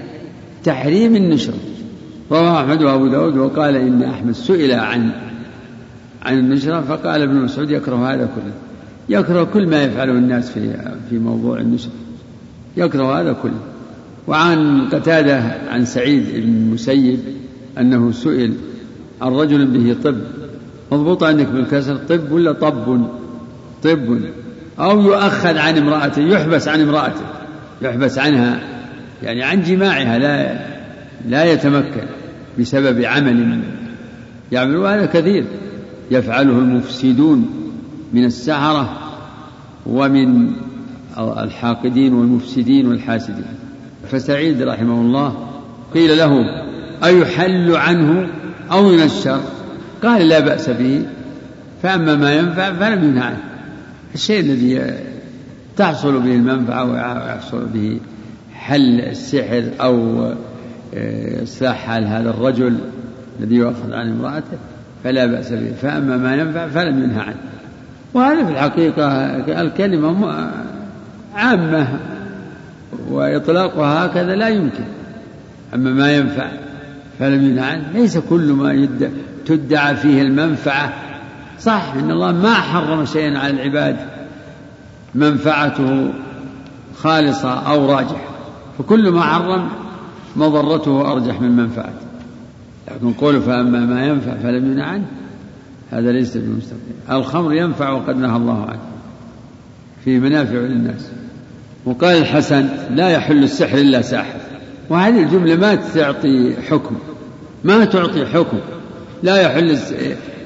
تحريم النشرة رواه أحمد وأبو داود وقال إن أحمد سئل عن عن النشرة فقال ابن مسعود يكره هذا كله. يكره كل ما يفعله الناس في في موضوع النشرة يكره هذا كله. وعن قتادة عن سعيد بن المسيب أنه سئل عن رجل به طب؟ مضبوط عندك بالكسر طب ولا طب؟ طب. أو يؤخذ عن امرأته يحبس عن امرأته يحبس عنها يعني عن جماعها لا لا يتمكن بسبب عمل يعمل. هذا كثير. يفعله المفسدون من السحرة ومن الحاقدين والمفسدين والحاسدين. فسعيد رحمه الله قيل له أيحل عنه أو ينشر؟ قال لا بأس به فأما ما ينفع فلم ينهى عنه. الشيء الذي تحصل به المنفعة ويحصل به حل السحر أو آه، إصلاح حال هذا الرجل الذي يؤخذ عن امرأته فلا بأس به. فأما ما ينفع فلم ينهى عنه. وهذا في الحقيقة الكلمة عامة وإطلاقها هكذا لا يمكن. أما ما ينفع فلم ينهى عنه ليس كل ما تدعى فيه المنفعة. صح إن الله ما حرم شيئا على العباد منفعته خالصة أو راجحة. فكل ما حرم مضرته أرجح من منفعته. لكن قوله فأما ما ينفع فلم ينهى عنه هذا ليس بمستقيم. الخمر ينفع وقد نهى الله عنه فيه منافع للناس. وقال الحسن لا يحل السحر إلا ساحر. وهذه الجملة ما تعطي حكم ما تعطي حكم. لا يحل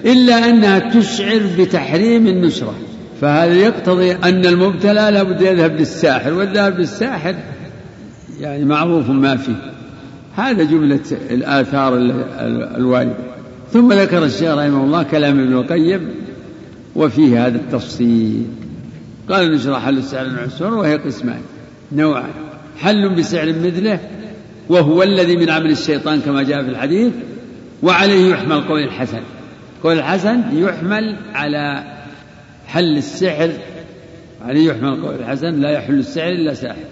إلا أنها تشعر بتحريم النشرة. فهذا يقتضي أن المبتلى لابد يذهب للساحر والذهاب للساحر يعني معروف ما فيه. هذا جملة الآثار الواردة. ثم ذكر الشيخ رحمه الله كلام ابن القيم وفيه هذا التفصيل. قال نشرح حل السعر العسر وهي قسمان. نوعان. حل بسعر مثله وهو الذي من عمل الشيطان كما جاء في الحديث وعليه يحمل قول الحسن. قول الحسن يحمل على حل السحر عليه يحمل قول الحسن لا يحل السحر إلا ساحر.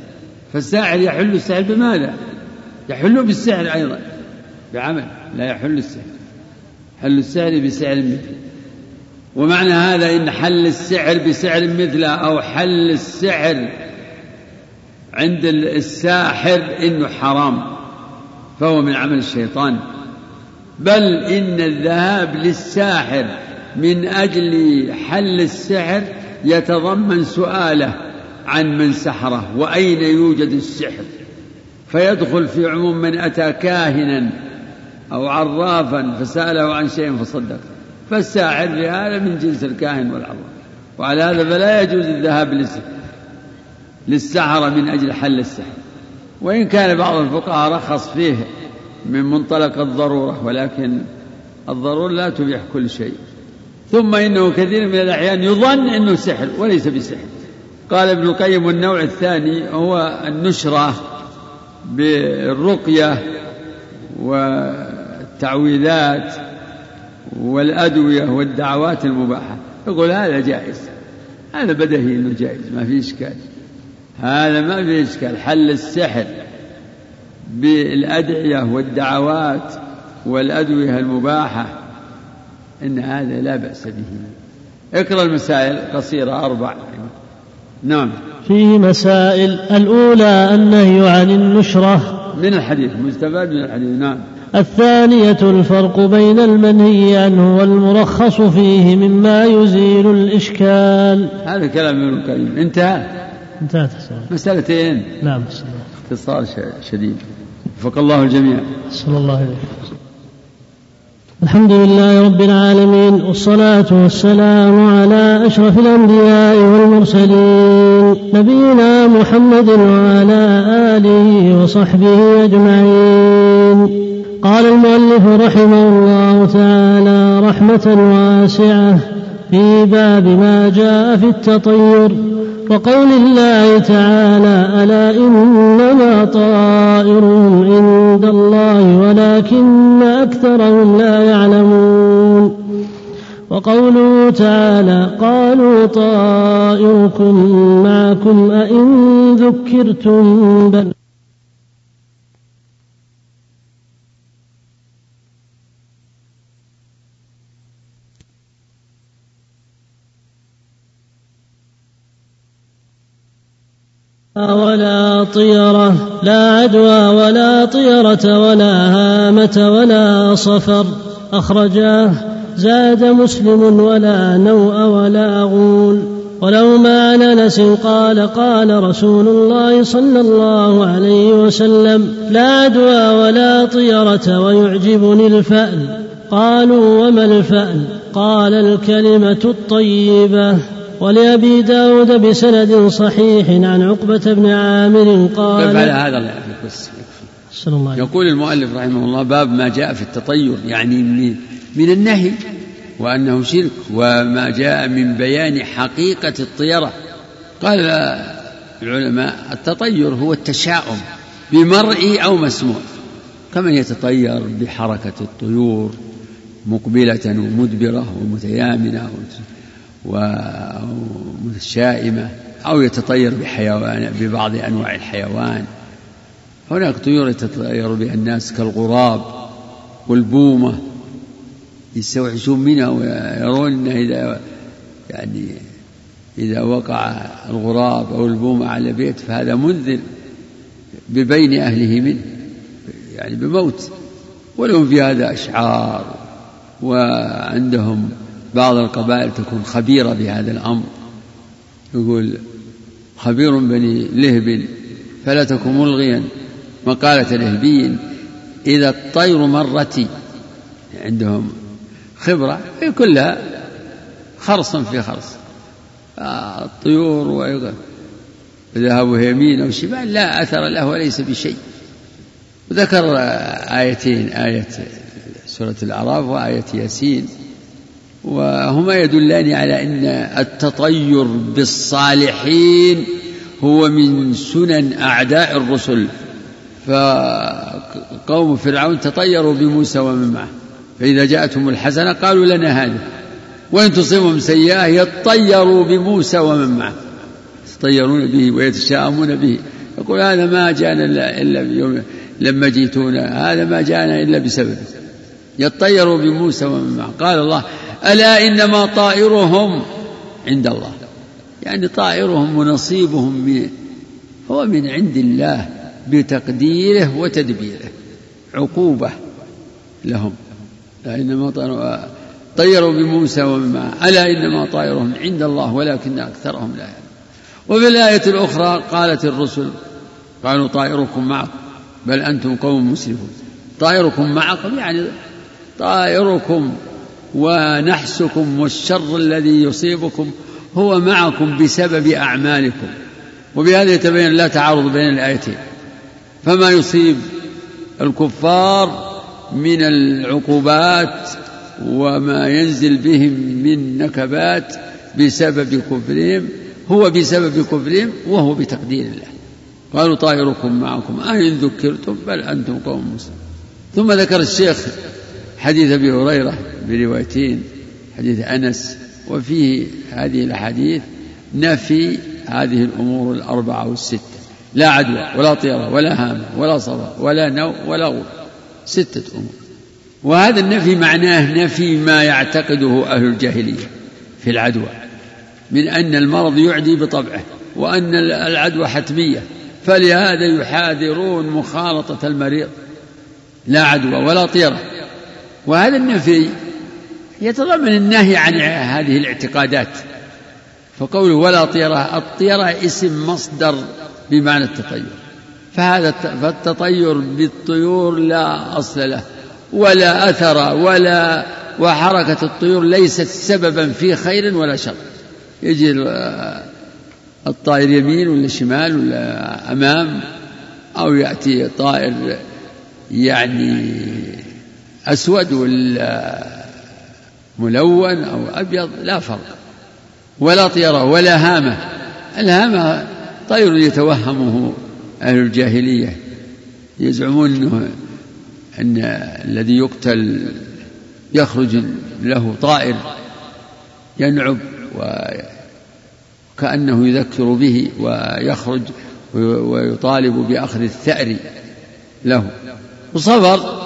فالساحر يحل السحر بماذا؟ يحل بالسحر أيضا بعمل لا يحل السحر. حل السحر بسعر مثله. ومعنى هذا إن حل السحر بسعر مثله أو حل السحر عند الساحر إنه حرام فهو من عمل الشيطان. بل إن الذهاب للساحر من أجل حل السحر يتضمن سؤاله عن من سحره وأين يوجد السحر. فيدخل في عموم من أتى كاهنا أو عرافا فسأله عن شيء فصدق. فالساحر هذا من جنس الكاهن والعراف وعلى هذا فلا يجوز الذهاب للسحرة من أجل حل السحر. وإن كان بعض الفقهاء رخص فيه من منطلق الضرورة ولكن الضرورة لا تبيح كل شيء. ثم إنه كثير من الأحيان يظن أنه سحر وليس بسحر. قال ابن القيم والنوع الثاني هو النشرة بالرقية والتعويذات والأدوية والدعوات المباحة. يقول هذا جائز. هذا بدهي أنه جائز ما في إشكال. هذا ما في إشكال. حل السحر بالأدعية والدعوات والأدوية المباحة إن هذا لا بأس به. اقرأ المسائل قصيرة أربع. نعم. فيه مسائل الأولى النهي عن النشرة. من الحديث مستفاد من الحديث. نعم. الثانية الفرق بين المنهي عنه والمرخص فيه مما يزيل الإشكال. هذا كلام ابن القيم. انتهى انتهت مسألتين. نعم اختصار شديد. وفق الله الجميع. صلى الله عليه وسلم. الحمد لله رب العالمين والصلاة والسلام على أشرف الأنبياء والمرسلين نبينا محمد وعلى آله وصحبه أجمعين. قال المؤلف رحمه الله تعالى رحمة واسعة في باب ما جاء في التطير وقول الله تعالى ألا إنما طائرهم عند الله ولكن أكثرهم لا يعلمون وقوله تعالى قالوا طائركم معكم أئن ذكرتم بل ولا طيرة لا عدوى ولا طيرة ولا هامة ولا صفر. أخرجاه زاد مسلم ولا نوء ولا غول. ولو ما عن انس قال قال رسول الله صلى الله عليه وسلم لا عدوى ولا طيرة ويعجبني الفأل. قالوا وما الفأل؟ قال الكلمة الطيبة. ولأبي داود بسند صحيح عن عقبة بن عامر قال على هذا الله يقول المؤلف رحمه الله باب ما جاء في التطير يعني من, من النهي وأنه شرك وما جاء من بيان حقيقة الطيرة. قال العلماء التطير هو التشاؤم بمرئي أو مسموع كمن يتطير بحركة الطيور مقبلة ومدبرة ومتيامنة. ومتشائمة أو يتطير بحيوان ببعض أنواع الحيوان. هناك طيور يتطير بها الناس كالغراب والبومة يستوحشون منها ويرون أنه إذا يعني إذا وقع الغراب أو البومة على بيت فهذا منذر ببين أهله منه يعني بموت. ولهم في هذا أشعار وعندهم بعض القبائل تكون خبيرة بهذا الأمر. يقول خبير بني لهب فلا تكن ملغيا. مقالة الهبي إذا الطير مرتي عندهم خبرة هي كلها خرص في خرص. آه، الطيور وذهبوا يمين أو شمال لا أثر له وليس بشيء. وذكر آيتين آية سورة الأعراف وآية ياسين. وهما يدلان على أن التطير بالصالحين هو من سنن أعداء الرسل. فقوم فرعون تطيروا بموسى ومن معه. فإذا جاءتهم الحسنة قالوا لنا هذا. وإن تصيبهم سيئة يطيروا بموسى ومن معه. يتطيرون به ويتشاءمون به. يقول هذا ما جاءنا إلا بيوم لما جئتونا. هذا ما جاءنا إلا بسبب. يطيروا بموسى ومن معه. قال الله ألا إنما طائرهم عند الله. يعني طائرهم ونصيبهم من هو من عند الله بتقديره وتدبيره عقوبة لهم. لا إنما طيروا بموسى ومن معه. ألا إنما طائرهم عند الله ولكن أكثرهم لا يعلمون. وفي الآية الأخرى قالت الرسل قالوا طائركم معكم بل أنتم قوم مسرفون طائركم معكم يعني طائركم ونحسكم والشر الذي يصيبكم هو معكم بسبب أعمالكم. وبهذا يتبين لا تعارض بين الآيتين. فما يصيب الكفار من العقوبات وما ينزل بهم من نكبات بسبب كفرهم هو بسبب كفرهم وهو بتقدير الله. قالوا طائركم معكم أين ذكرتم بل أنتم قوم مسلمون. ثم ذكر الشيخ حديث أبي هريرة بروايتين حديث أنس وفيه هذه الأحاديث نفي هذه الأمور الأربعة والستة. لا عدوى ولا طيرة ولا هامة ولا صفا ولا نوم ولا غور ستة أمور. وهذا النفي معناه نفي ما يعتقده أهل الجاهلية في العدوى من أن المرض يعدي بطبعه وأن العدوى حتمية. فلهذا يحاذرون مخالطة المريض. لا عدوى ولا طيرة. وهذا النفي يتضمن النهي عن هذه الاعتقادات. فقوله ولا طيرة الطيرة اسم مصدر بمعنى التطير. فهذا فالتطير بالطيور لا أصل له ولا أثر ولا وحركة الطيور ليست سببا في خير ولا شر. يجي الطائر يمين ولا شمال ولا أمام أو يأتي طائر يعني أسود ولا ملون أو أبيض لا فرق. ولا طيرة ولا هامة. الهامة طير يتوهمه أهل الجاهلية. يزعمون أنه أن الذي يقتل يخرج له طائر ينعب وكأنه يذكر به ويخرج ويطالب بأخذ الثأر له. وصبر.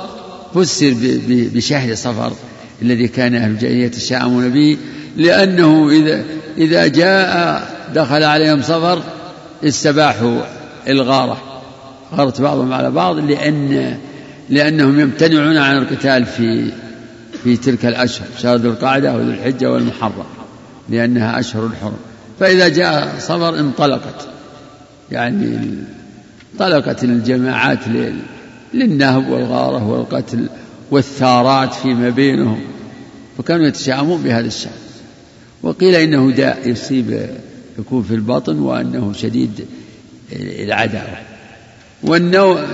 فسر بشهر صفر الذي كان أهل الجاهلية يتشاءمون به لأنه إذا إذا جاء دخل عليهم صفر استباحوا الغارة. غارت بعضهم على بعض لأن لأنهم يمتنعون عن القتال في في تلك الأشهر شهر ذو القعدة وذو الحجة والمحرم لأنها أشهر الحرم. فإذا جاء صفر انطلقت. يعني انطلقت الجماعات للنهب والغارة والقتل والثارات فيما بينهم. فكانوا يتشائمون بهذا الشهر وقيل إنه داء يصيب يكون في البطن وأنه شديد العداوة. والنوع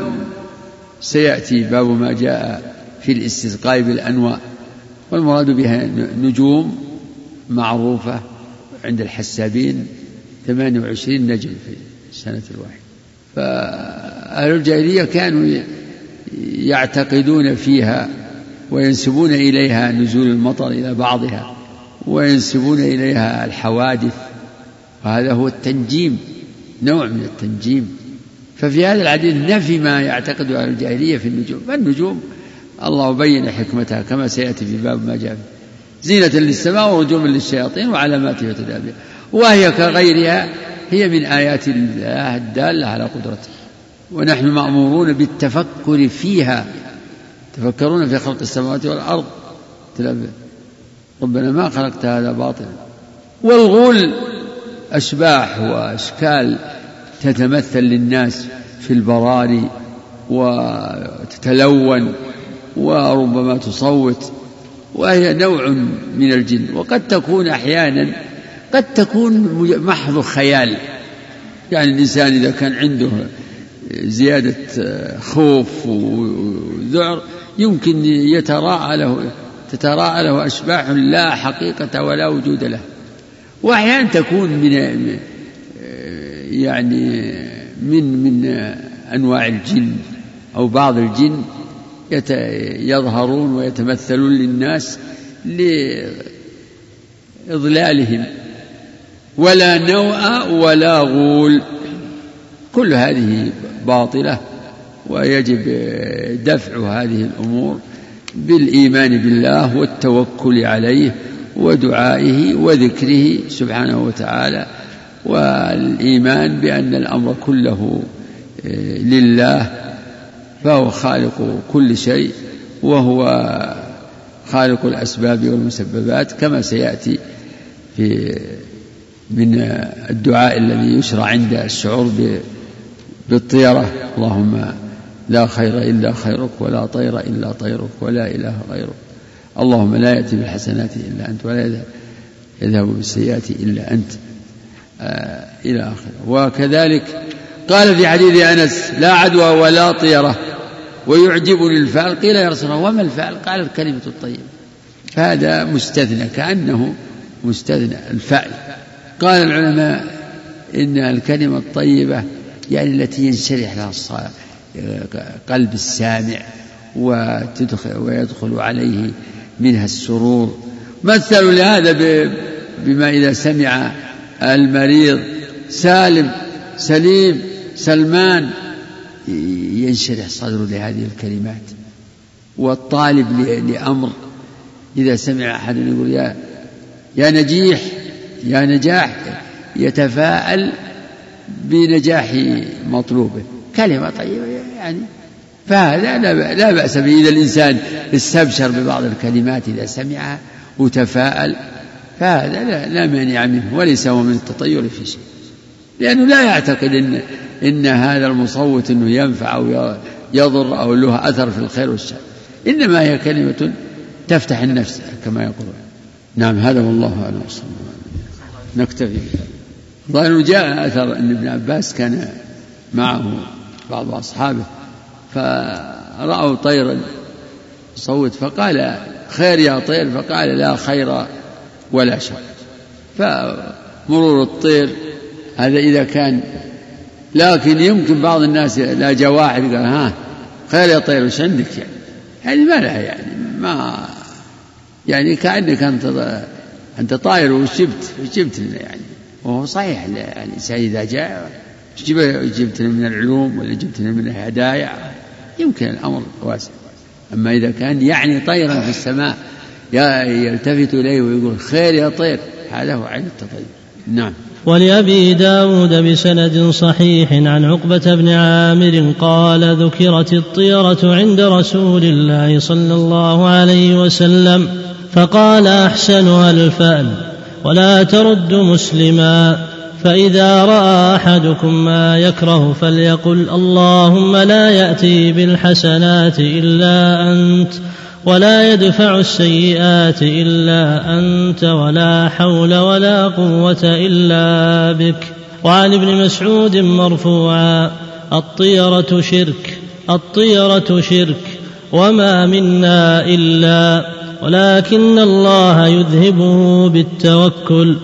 سيأتي باب ما جاء في الاستسقاء بالأنواع والمراد بها نجوم معروفة عند الحسابين 28 نجم في السنة الواحدة. فأهل الجاهلية كانوا يعتقدون فيها وينسبون إليها نزول المطر إلى بعضها وينسبون إليها الحوادث وهذا هو التنجيم نوع من التنجيم. ففي هذا الحديث نفي ما يعتقد أهل الجاهلية في النجوم. فالنجوم الله بين حكمتها كما سيأتي في باب ما جاء. زينة للسماء ورجوما للشياطين وعلامات وتدابير وهي كغيرها هي من آيات الله الدالة على قدرته. ونحن مأمورون بالتفكر فيها. تفكرون في خلق السماوات والأرض. ربنا ما خلقت هذا باطلا. والغول أشباح وأشكال تتمثل للناس في البراري وتتلون وربما تصوت وهي نوع من الجن. وقد تكون أحيانا قد تكون محض خيال يعني الإنسان إذا كان عنده زيادة خوف وذعر يمكن يتراءى له تتراءى له أشباح لا حقيقة ولا وجود له. وأحيانا تكون من يعني من من أنواع الجن أو بعض الجن يظهرون ويتمثلون للناس لإضلالهم. ولا نوء ولا غول. كل هذه باطلة ويجب دفع هذه الأمور بالإيمان بالله والتوكل عليه ودعائه وذكره سبحانه وتعالى والإيمان بأن الأمر كله آه، لله فهو خالق كل شيء وهو خالق الأسباب والمسببات كما سيأتي في من الدعاء الذي يشرع عند الشعور بالطيرة. اللهم لا خير إلا خيرك ولا طير إلا طيرك ولا إله غيرك. اللهم لا يأتي بالحسنات إلا أنت ولا يذهب بالسيئات إلا أنت. آه إلى آخره. وكذلك قال في حديث أنس لا عدوى ولا طيرة. ويعجبني الفعل قيل يا رسول الله وما الفعل قال الكلمة الطيبة فهذا مستثنى كأنه مستثنى. الفعل قال العلماء إن الكلمة الطيبة يعني التي ينشرح لها قلب السامع وتدخل ويدخل عليه منها السرور. مثلوا لهذا بما إذا سمع المريض سالم سليم سلمان ينشرح صدره لهذه الكلمات. والطالب لأمر. إذا سمع أحد يقول يا يا نجيح يا نجاح يتفاءل بنجاح مطلوبه. كلمة طيبة يعني. فهذا لا بأس به. إذا الإنسان استبشر ببعض الكلمات إذا سمعها وتفاءل فهذا لا, لا مانع منه وليس هو من التطير في شيء. لأنه لا يعتقد إن إن هذا المصوت أنه ينفع أو يضر أو له أثر في الخير والشر. إنما هي كلمة تفتح النفس كما يقولون. نعم هذا والله أعلم. صلى الله نكتفي ظاهر جاء أثر أن ابن عباس كان معه بعض أصحابه فرأوا طيرا صوت فقال خير يا طير فقال لا خير ولا شر. فمرور الطير هذا إذا كان لكن يمكن بعض الناس لا جاء واحد قال ها خير يا طير وش عندك يعني؟ هذه ما لها يعني ما يعني كأنك أنت أنت طاير وش جبت وش جبت لنا يعني؟ وهو صحيح. الإنسان إذا جاء جبت من العلوم ولا جبت من الهدايا يمكن الأمر واسع. أما إذا كان يعني طيرا في السماء يلتفت إليه ويقول خير يا طير هذا هو عين التطير. نعم. ولأبي داود بسند صحيح عن عقبة بن عامر قال ذكرت الطيرة عند رسول الله صلى الله عليه وسلم فقال أحسنها الفأل ولا ترد مسلما فإذا رأى أحدكم ما يكره فليقل اللهم لا يأتي بالحسنات إلا أنت ولا يدفع السيئات إلا أنت ولا حول ولا قوة إلا بك. وعن ابن مسعود مرفوعا الطيرة شرك الطيرة شرك. وما منا الا ولكن الله يذهبه بالتوكل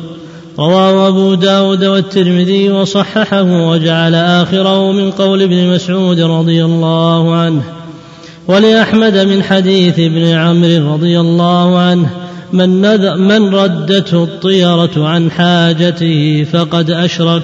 رواه أبو داود والترمذي وصححه وجعل آخره من قول ابن مسعود رضي الله عنه ولأحمد من حديث ابن عمرو رضي الله عنه من, من ردته الطيرة عن حاجته فقد أشرك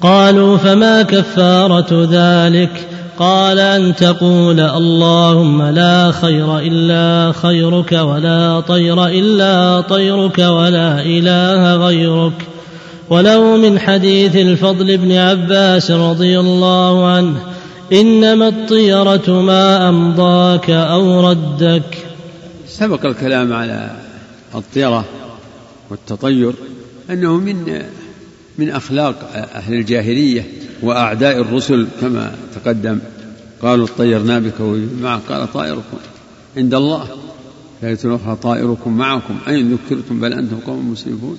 قالوا فما كفارة ذلك قال أن تقول اللهم لا خير إلا خيرك ولا طير إلا طيرك ولا إله غيرك. ولو من حديث الفضل بن عباس رضي الله عنه إنما الطيرة ما أمضاك أو ردك. سبق الكلام على الطيرة والتطير أنه من من أخلاق أهل الجاهلية. وأعداء الرسل كما تقدم قالوا اطيرنا بك معك قال طائركم عند الله. لا أخرى طائركم معكم. أين ذكرتم؟ بل أنتم قوم مسرفون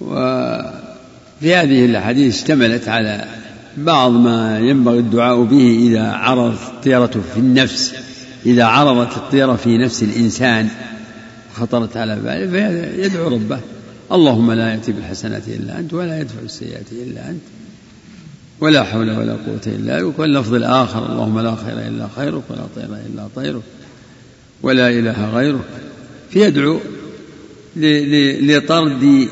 وفي هذه الأحاديث اشتملت على بعض ما ينبغي الدعاء به إذا عرضت الطيرة في النفس. إذا عرضت الطيرة في نفس الإنسان خطرت على باله فيدعو ربه. اللهم لا يأتي بالحسنات إلا أنت ولا يدفع السيئات إلا أنت. ولا حول ولا قوة إلا بك واللفظ الآخر اللهم لا خير إلا خيرك ولا طير إلا طيرك ولا إله غيرك. فيدعو لطرد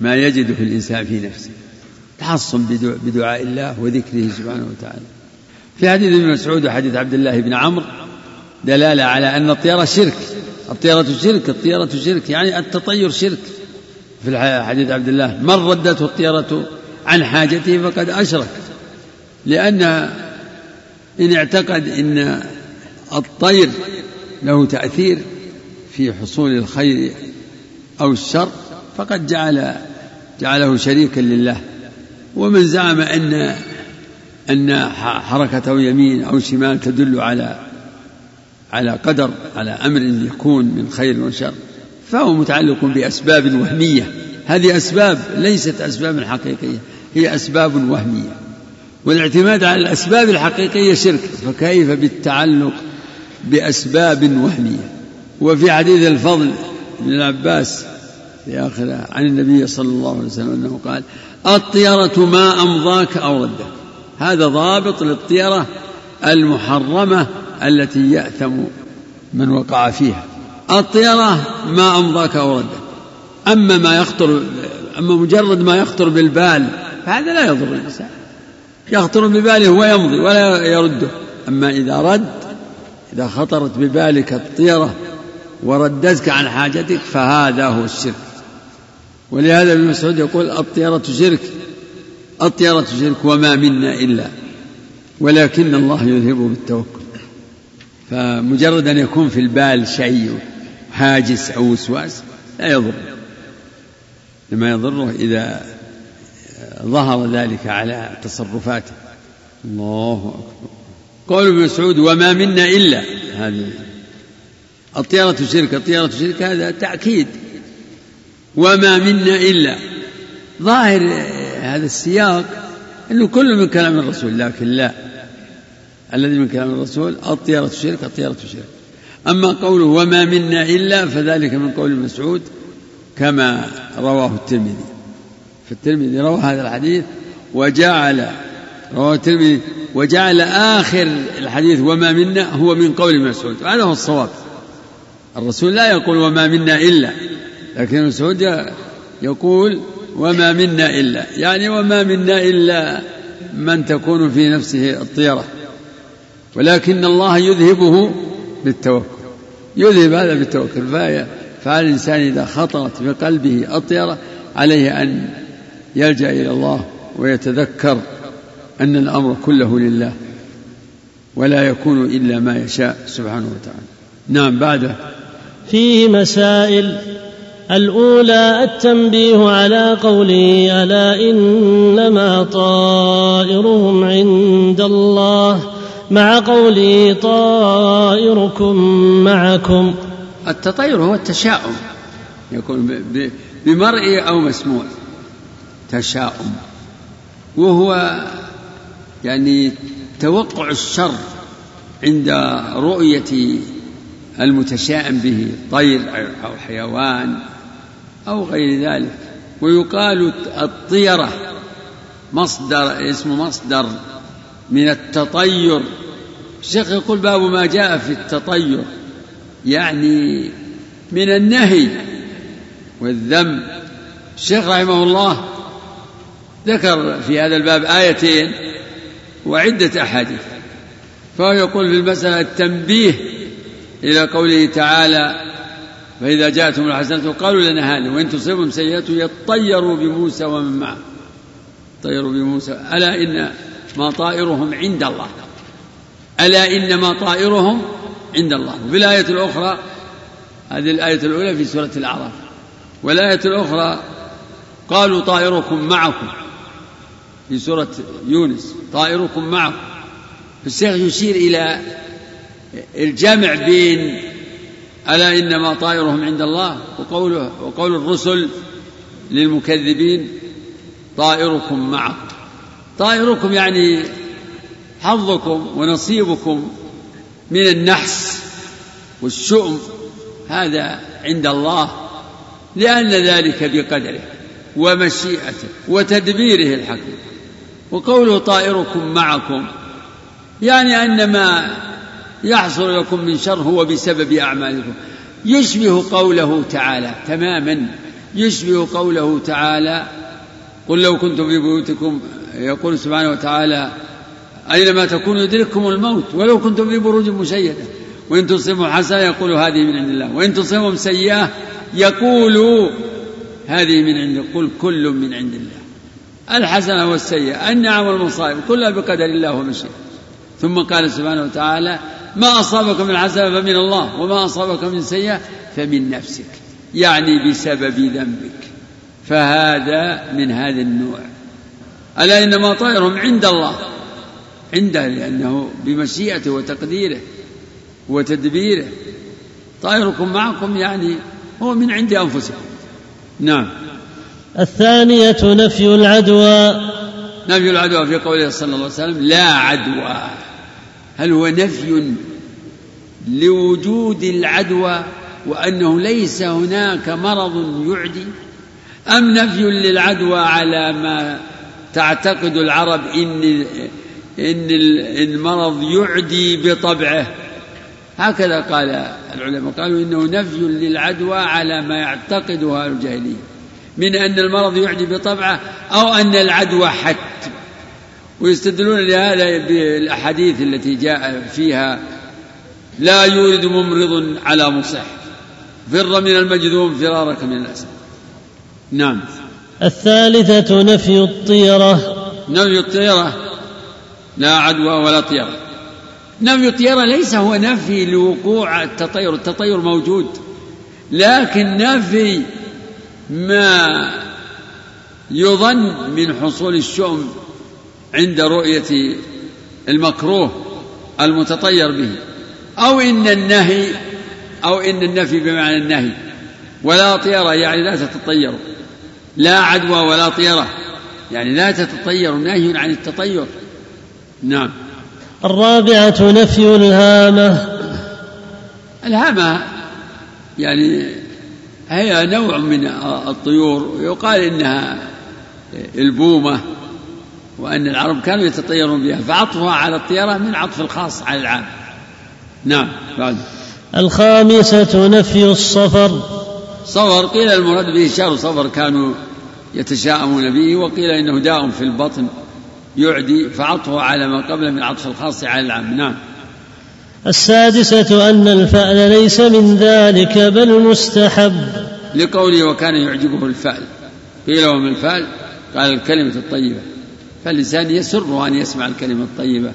ما يجد في الإنسان في نفسه. تحصن بدعاء الله وذكره سبحانه وتعالى. في حديث ابن مسعود وحديث عبد الله بن عمرو دلالة على أن الطيرة شرك. الطيرة شرك الطيرة شرك يعني التطير شرك. في حديث عبد الله من ردته الطيرة عن حاجته فقد أشرك. لأن إن اعتقد أن الطير له تأثير في حصول الخير أو الشر فقد جعل جعله شريكا لله. ومن زعم أن أن حركته يمين أو شمال تدل على على قدر على أمر يكون من خير وشر فهو متعلق بأسباب وهمية. هذه أسباب ليست أسباب حقيقية. هي أسباب وهمية. والاعتماد على الأسباب الحقيقية شرك. فكيف بالتعلق بأسباب وهمية؟ وفي حديث الفضل بن العباس في آخره عن النبي صلى الله عليه وسلم أنه قال الطيرة ما أمضاك أو ردك. هذا ضابط للطيرة المحرمة التي يأثم من وقع فيها. الطيرة ما أمضاك أو ردك. أما ما يخطر أما مجرد ما يخطر بالبال فهذا لا يضر الإنسان. يخطر بباله ويمضي ولا يرده. أما إذا رد إذا خطرت ببالك الطيرة وردتك عن حاجتك فهذا هو الشرك. ولهذا ابن مسعود يقول الطيرة شرك. الطيرة شرك وما منا إلا. ولكن الله يذهبه بالتوكل. فمجرد أن يكون في البال شيء هاجس أو وسواس لا يضر. لما يضره إذا ظهر ذلك على تصرفاته. الله أكبر. قول ابن مسعود وما منا إلا. هذه الطيرة شرك الطيرة شرك هذا تأكيد. وما منا إلا. ظاهر هذا السياق أنه كله من كلام الرسول لكن لا. الذي من كلام الرسول الطيرة شرك الطيرة شرك أما قوله وما منا إلا فذلك من قول مسعود كما رواه الترمذي. في الترمذي روى هذا الحديث وجعل رواه الترمذي وجعل آخر الحديث وما منا هو من قول مسعود. هذا هو الصواب. الرسول لا يقول وما منا إلا لكن مسعود يقول وما منا إلا. يعني وما منا إلا من تكون في نفسه الطيرة. ولكن الله يذهبه بالتوكل. يذهب هذا بالتوكل. فعلى الإنسان إذا خطرت في قلبه الطيرة عليه أن يلجأ إلى الله ويتذكر أن الأمر كله لله ولا يكون إلا ما يشاء سبحانه وتعالى. نعم بعده. فيه مسائل. الأولى التنبيه على قوله ألا إنما طائرهم عند الله مع قوله طائركم معكم التطير هو التشاؤم. يكون بمرئي أو مسموع. تشاؤم. وهو يعني توقع الشر عند رؤية المتشائم به طير أو حيوان أو غير ذلك. ويقال الطيرة مصدر اسم مصدر من التطير. الشيخ يقول باب ما جاء في التطير يعني من النهي والذم. الشيخ رحمه الله ذكر في هذا الباب آيتين وعدة أحاديث فهو يقول في المسألة التنبيه إلى قوله تعالى فإذا جاءتهم الحسنة قالوا لنا هذه وإن تصيبهم سيئة يطيروا بموسى ومن معه. طيروا بموسى. ألا إن ما طائرهم عند الله؟ ألا إنما طائرهم عند الله؟ وفي الآية الأخرى هذه الآية الأولى في سورة الأعراف والآية الأخرى قالوا طائركم معكم. في سورة يونس طائركم معكم الشيخ يشير إلى الجمع بين ألا إنما طائرهم عند الله وقوله وقول الرسل للمكذبين طائركم معكم طائركم يعني حظكم ونصيبكم من النحس والشؤم هذا عند الله لأن ذلك بقدره ومشيئته وتدبيره الحكيم. وقوله طائركم معكم يعني أن ما يحصل لكم من شر هو بسبب أعمالكم. يشبه قوله تعالى تماما يشبه قوله تعالى قل لو كنتم في بيوتكم يقول سبحانه وتعالى أينما تكونوا يدرككم الموت ولو كنتم في بروج مشيدة. وإن تصيبهم حسنة يقول هذه من عند الله وإن تصيبهم سيئة يقول هذه من عند قل كل من عند الله. الحسنة والسيئة النعم والمصائب كلها بقدر الله ومشيئته ثم قال سبحانه وتعالى ما أصابك من حسنة فمن الله وما أصابك من سيئة فمن نفسك. يعني بسبب ذنبك. فهذا من هذا النوع. ألا إنما طائرهم عند الله. عنده لأنه بمشيئته وتقديره وتدبيره. طائركم معكم يعني هو من عند أنفسكم. نعم. الثانية نفي العدوى. نفي العدوى في قوله صلى الله عليه وسلم لا عدوى. هل هو نفي لوجود العدوى وأنه ليس هناك مرض يعدي؟ أم نفي للعدوى على ما تعتقد العرب إن إن المرض يعدي بطبعه؟ هكذا قال العلماء. قالوا إنه نفي للعدوى على ما يعتقده الجاهلية. من أن المرض يعدي بطبعه أو أن العدوى حت ويستدلون لهذا بالأحاديث التي جاء فيها لا يورد ممرض على مصح. فر من المجذوم فرارك من الأسد. نعم. الثالثة نفي الطيرة. نفي الطيرة. لا عدوى ولا طيرة. نفي الطيرة ليس هو نفي لوقوع التطير. التطير موجود. لكن نفي ما يظن من حصول الشؤم عند رؤية المكروه المتطير به أو إن النهي أو إن النفي بمعنى النهي ولا طيرة يعني لا تتطيروا لا عدوى ولا طيرة يعني لا تتطير نهي عن التطير. نعم. الرابعة نفي الهامة. الهامة يعني هي نوع من الطيور يقال إنها البومة وأن العرب كانوا يتطيرون بها فعطفها على الطيرة من عطف الخاص على العام. نعم بعد. الخامسة نفي الصفر. صفر قيل المراد به شهر صفر كانوا يتشاءمون به وقيل إنه داء في البطن يعدي فعطفه على ما قبل من عطف الخاص على العام. نعم. السادسة أن الفأل ليس من ذلك بل مستحب. لقوله وكان يعجبه الفأل. قيل وما الفأل؟ قال الكلمة الطيبة. فالإنسان يسر أن يسمع الكلمة الطيبة.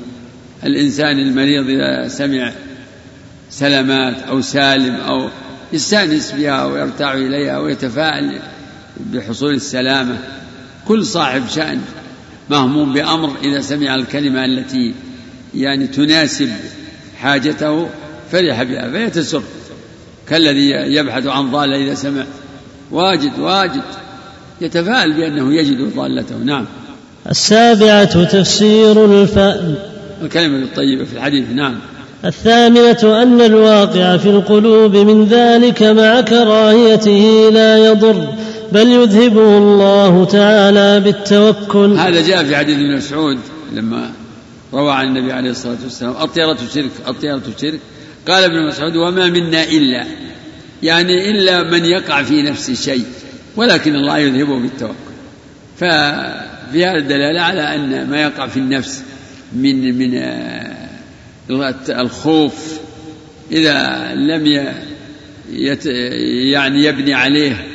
الإنسان المريض إذا سمع سلامات أو سالم أو يستأنس بها ويرتاع إليها ويتفاءل بحصول السلامة. كل صاحب شأن مهموم بأمر إذا سمع الكلمة التي يعني تناسب حاجته فرح بها فيتسر كالذي يبحث عن ضالة إذا سمع. واجد واجد. يتفاءل بأنه يجد ضالته. نعم. السابعة تفسير الفأل الكلمة الطيبة في الحديث. نعم. الثامنة أن الواقع في القلوب من ذلك مع كراهيته لا يضر بل يذهبه الله تعالى بالتوكل. هذا جاء في حديث ابن مسعود لما روى عن النبي عليه الصلاة والسلام الطيرة شرك الطيرة شرك. قال ابن مسعود وما منا إلا يعني إلا من يقع في نفسه شيء ولكن الله يذهبه بالتوكل. ففي هذا الدلالة على أن ما يقع في النفس من من الخوف إذا لم يعني يبني عليه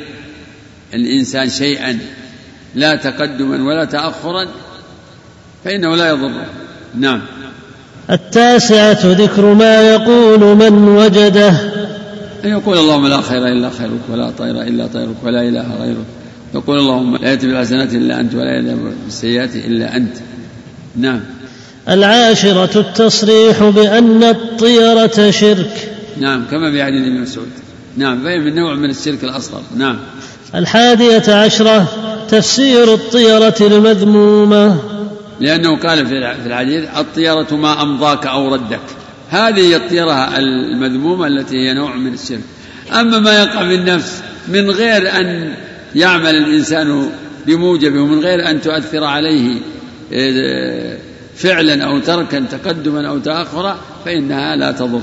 الإنسان شيئا لا تقدما ولا تأخرا فإنه لا يضره. نعم. التاسعة ذكر ما يقول من وجده. أن يقول اللهم لا خير إلا خيرك ولا طير إلا طيرك ولا إله غيرك. يقول اللهم لا يأتي بالحسنات إلا أنت ولا يأتي بالسيئات إلا أنت. نعم. العاشرة التصريح بأن الطيرة شرك. نعم كما في حديث ابن مسعود. نعم فهي من نوع من الشرك الأصغر. نعم. الحادية عشرة تفسير الطيرة المذمومة. لأنه قال في الحديث الطيرة ما أمضاك أو ردك. هذه هي الطيرة المذمومة التي هي نوع من الشرك. أما ما يقع في النفس من غير أن يعمل الإنسان بموجبه ومن غير أن تؤثر عليه آه، فعلا أو تركا تقدما أو تأخرا فإنها لا تضر.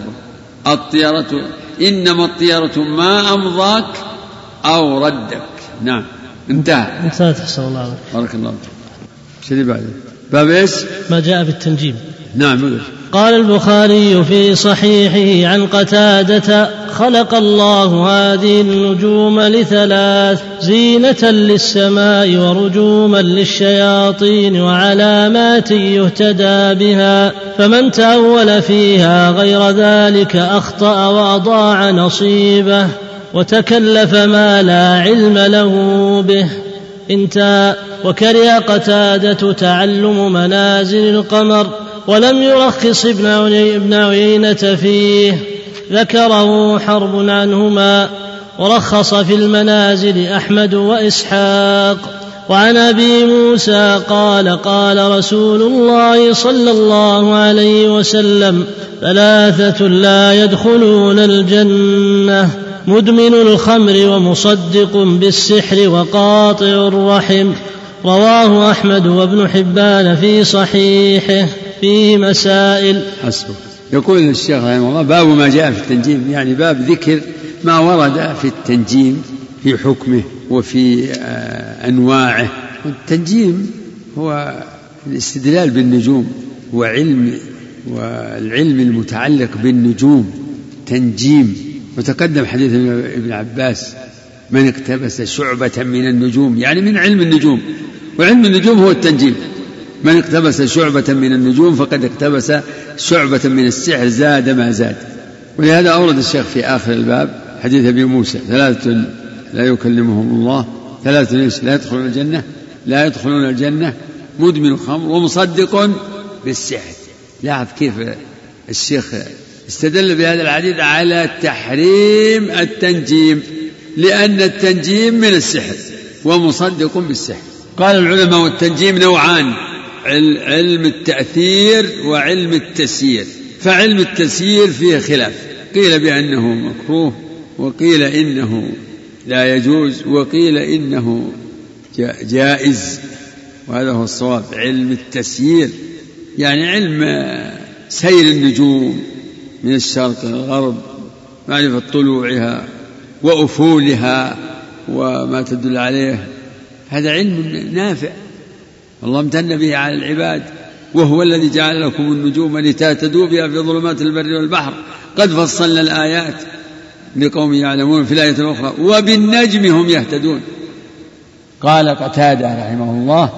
الطيرة إنما الطيرة ما أمضاك أو ردك. نعم. انتهى. انتهت الله بارك الله فيك. شو بعد باب إيش؟ ما جاء بالتنجيم. نعم قال البخاري في صحيحه عن قتادة خلق الله هذه النجوم لثلاث زينة للسماء ورجوما للشياطين وعلامات يهتدى بها فمن تأول فيها غير ذلك أخطأ وأضاع نصيبه وتكلف ما لا علم له به. انتهى وكره قتادة تعلم منازل القمر ولم يرخص ابن عيينة فيه. ذكره حرب عنهما ورخص في المنازل أحمد وإسحاق. وعن أبي موسى قال قال رسول الله صلى الله عليه وسلم ثلاثة لا يدخلون الجنة. مدمن الخمر ومصدق بالسحر وقاطع الرحم. رواه أحمد وابن حبان في صحيحه فيه مسائل. حسبك يقول الشيخ رحمه الله باب ما جاء في التنجيم يعني باب ذكر ما ورد في التنجيم في حكمه وفي آه، أنواعه. التنجيم هو الاستدلال بالنجوم وعلم والعلم المتعلق بالنجوم. تنجيم. وتقدم حديث ابن عباس من اقتبس شعبة من النجوم. يعني من علم النجوم. وعلم النجوم هو التنجيم. من اقتبس شعبة من النجوم فقد اقتبس شعبة من السحر زاد ما زاد. ولهذا أورد الشيخ في آخر الباب حديث أبي موسى ثلاثة لا يكلمهم الله ثلاثة لا يدخلون الجنة لا يدخلون الجنة مدمن الخمر ومصدق بالسحر. لاحظ كيف الشيخ استدل بهذا الحديث على تحريم التنجيم لأن التنجيم من السحر ومصدق بالسحر. قال العلماء والتنجيم نوعان علم التأثير وعلم التسيير. فعلم التسيير فيه خلاف قيل بأنه مكروه وقيل إنه لا يجوز وقيل إنه جائز. وهذا هو الصواب علم التسيير. يعني علم سير النجوم. من الشرق إلى الغرب معرفة طلوعها وأفولها وما تدل عليه هذا علم نافع. الله امتن به على العباد وهو الذي جعل لكم النجوم لتهتدوا بها في ظلمات البر والبحر. قد فصلنا الآيات لقوم يعلمون في الآية الأخرى وبالنجم هم يهتدون. قال قتادة رحمه الله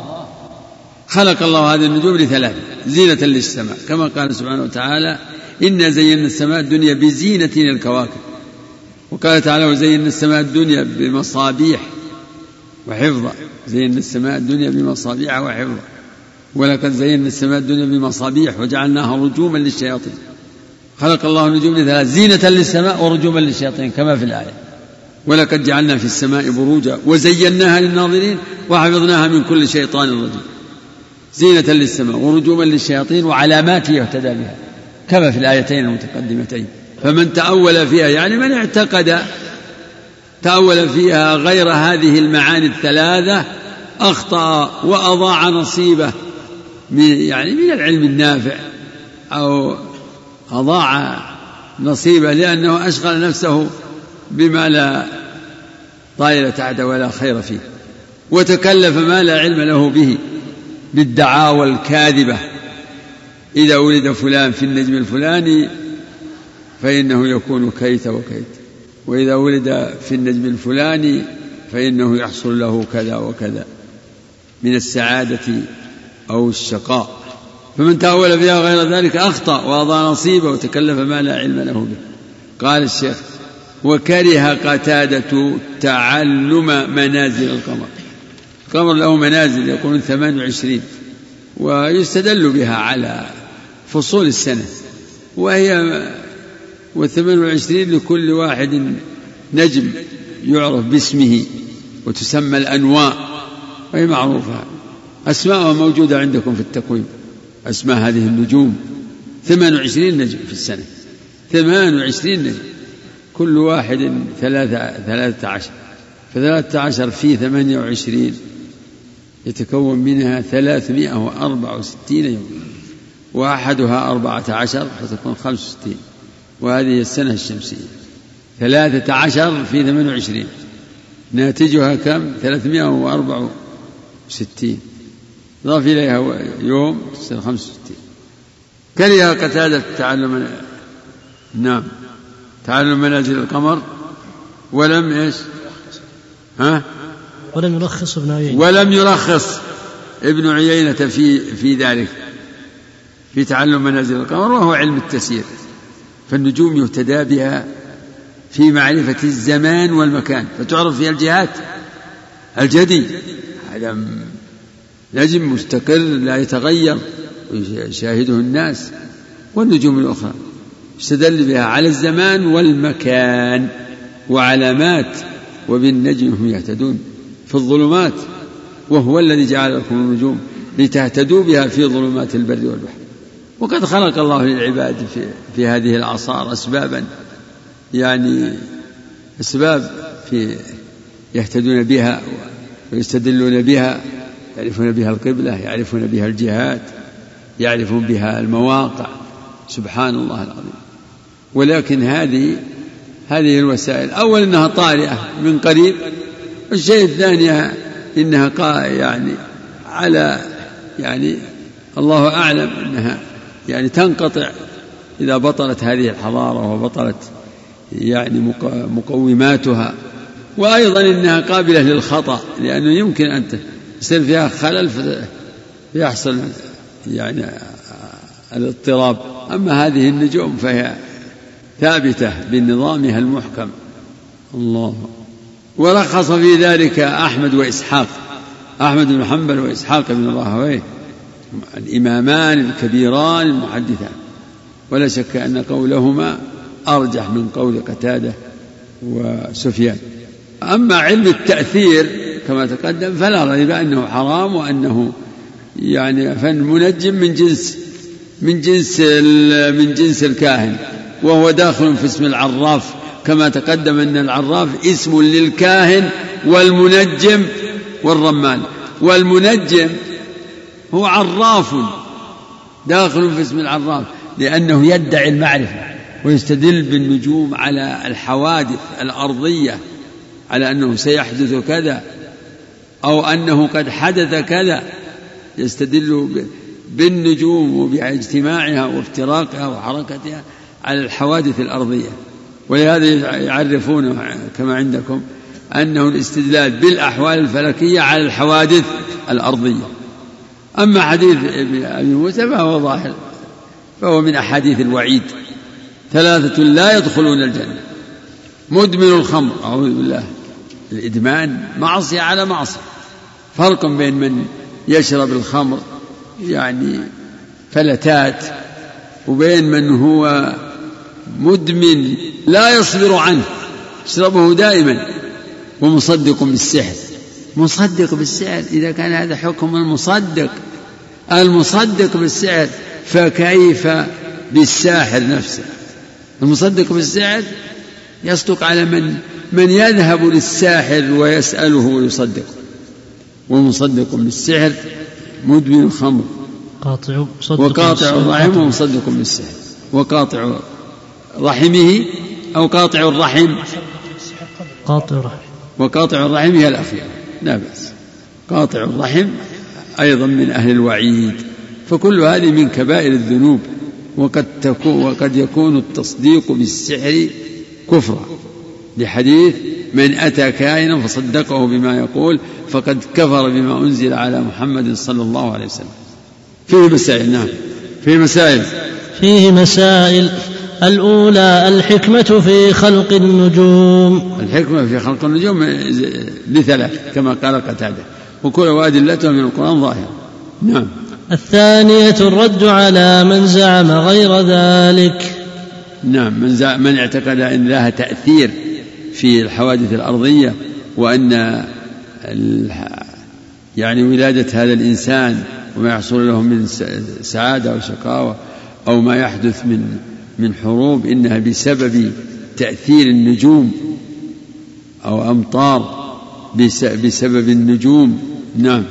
خلق الله هذه النجوم لثلاث زينة للسماء كما قال سبحانه وتعالى إنا زينا السماء الدنيا بزينة للكواكب وقال تعالى وزينا السماء الدنيا بمصابيح وحفظا. زينا السماء الدنيا بمصابيح وحفظا. ولقد زينا السماء الدنيا بمصابيح وجعلناها رجوما للشياطين. خلق الله النجوم لثلاث زينة للسماء ورجوما للشياطين كما في الآية. ولقد جعلنا في السماء بروجا. وزيناها للناظرين وحفظناها من كل شيطان رجيم. زينة للسماء ورجوما للشياطين وعلامات يهتدى بها. كما في الآيتين المتقدمتين. فمن تأول فيها يعني من اعتقد تأول فيها غير هذه المعاني الثلاثة أخطأ وأضاع نصيبه من يعني من العلم النافع أو أضاع نصيبه لأنه أشغل نفسه بما لا طائل تحته ولا خير فيه وتكلف ما لا علم له به بالدعاوى الكاذبة. إذا ولد فلان في النجم الفلاني فإنه يكون كيت وكيت. وإذا ولد في النجم الفلاني فإنه يحصل له كذا وكذا من السعادة أو الشقاء. فمن تأول فيها غير ذلك أخطأ وأضاع نصيبه وتكلف ما لا علم له به. قال الشيخ وكره قتادة تعلم منازل القمر. القمر له منازل يقولون ثمان وعشرين ويستدل بها على فصول السنة وهي والثمان وعشرين لكل واحد نجم يعرف باسمه وتسمى الأنواء وهي معروفة. أسماءها موجودة عندكم في التقويم أسماء هذه النجوم. ثمان وعشرين نجم في السنة ثمان وعشرين نجم. كل واحد ثلاثة, ثلاثة عشر فثلاثة عشر في ثمانية وعشرين يتكون منها ثلاثمائة وأربعة وستين يوما. وأحدها أربعة عشر فتكون خمس وستين. وهذه السنة الشمسية. ثلاثة عشر في ثمانية وعشرين. ناتجها كم؟ ثلاثمائة وأربعة وستين. ضاف إليها يوم تصير خمس وستين. كره قتادة تعلم نعم. تعلم منازل القمر. ولم إيش؟ ها؟ ولم يرخص ابن عيينة. ولم يرخص ابن عيينة في في ذلك. في تعلم منازل القمر وهو علم التسيير فالنجوم يهتدى بها في معرفة الزمان والمكان. فتعرف فيها الجهات الجدي. هذا نجم مستقر لا يتغير ويشاهده الناس. والنجوم الأخرى يستدل بها على الزمان والمكان وعلامات. وبالنجم هم يهتدون في الظلمات وهو الذي جعل لكم النجوم لتهتدوا بها في ظلمات البر والبحر. وقد خلق الله للعباد في, في هذه الأعصار أسبابا يعني أسباب في يهتدون بها ويستدلون بها يعرفون بها القبلة يعرفون بها الجهات يعرفون بها المواقع. سبحان الله العظيم. ولكن هذه هذه الوسائل أول أنها طارئة من قريب الشيء الثاني إنها يعني على يعني الله أعلم أنها يعني تنقطع إذا بطلت هذه الحضارة وبطلت يعني مقوماتها وأيضا إنها قابلة للخطأ لأنه يمكن أن يصير فيها خلل فيحصل يعني الاضطراب. أما هذه النجوم فهي ثابتة بنظامها المحكم. الله. ورخص في ذلك أحمد وإسحاق أحمد بن حنبل وإسحاق بن راهويه. الإمامان الكبيران المحدثان. ولا شك أن قولهما أرجح من قول قتادة وسفيان. أما علم التأثير كما تقدم فلا ريب أنه حرام وأنه يعني فن منجم من جنس من جنس من جنس الكاهن. وهو داخل في اسم العراف. كما تقدم أن العراف اسم للكاهن والمنجم والرمال والمنجم هو عراف. داخل في اسم العراف لأنه يدعي المعرفة ويستدل بالنجوم على الحوادث الأرضية على أنه سيحدث كذا أو أنه قد حدث كذا. يستدل بالنجوم وباجتماعها وافتراقها وحركتها على الحوادث الأرضية. ولهذا يعرفون كما عندكم أنه الاستدلال بالأحوال الفلكية على الحوادث الأرضية. أما حديث أبي موسى فهو ظاهر فهو من أحاديث الوعيد ثلاثة لا يدخلون الجنة مدمن الخمر أعوذ بالله الإدمان معصية على معصية فرق بين من يشرب الخمر يعني فلتات وبين من هو مدمن لا يصبر عنه يشربه دائما ومصدق بالسحر. مصدق بالسحر إذا كان هذا حكم المصدق المصدق بالسحر فكيف بالساحر نفسه؟ المصدق بالسحر يصدق على من من يذهب للساحر ويسأله ويصدقه ومصدق بالسحر مدمن الخمر قاطع وقاطع الرحم ومصدق بالسحر وقاطع رحمه أو قاطع الرحم. قاطع الرحم. وقاطع الرحم هي الأخيرة لا بأس. قاطع الرحم أيضا من أهل الوعيد. فكل هذه من كبائر الذنوب. وقد تكون وقد يكون التصديق بالسحر كفرا. لحديث من أتى كائنا فصدقه بما يقول فقد كفر بما أنزل على محمد صلى الله عليه وسلم. فيه مسائل نعم. فيه مسائل. فيه مسائل. الأولى الحكمة في خلق النجوم. الحكمة في خلق النجوم لثلاث كما قال قتادة وكل وأدلتها من القرآن ظاهرة نعم. الثانية الرد على من زعم غير ذلك. نعم. من, زعم من اعتقد أن لها تأثير في الحوادث الأرضية وأن يعني ولادة هذا الإنسان وما يحصل له من سعادة أو شقاوة أو ما يحدث من من حروب إنها بسبب تأثير النجوم أو أمطار بسبب النجوم. نعم.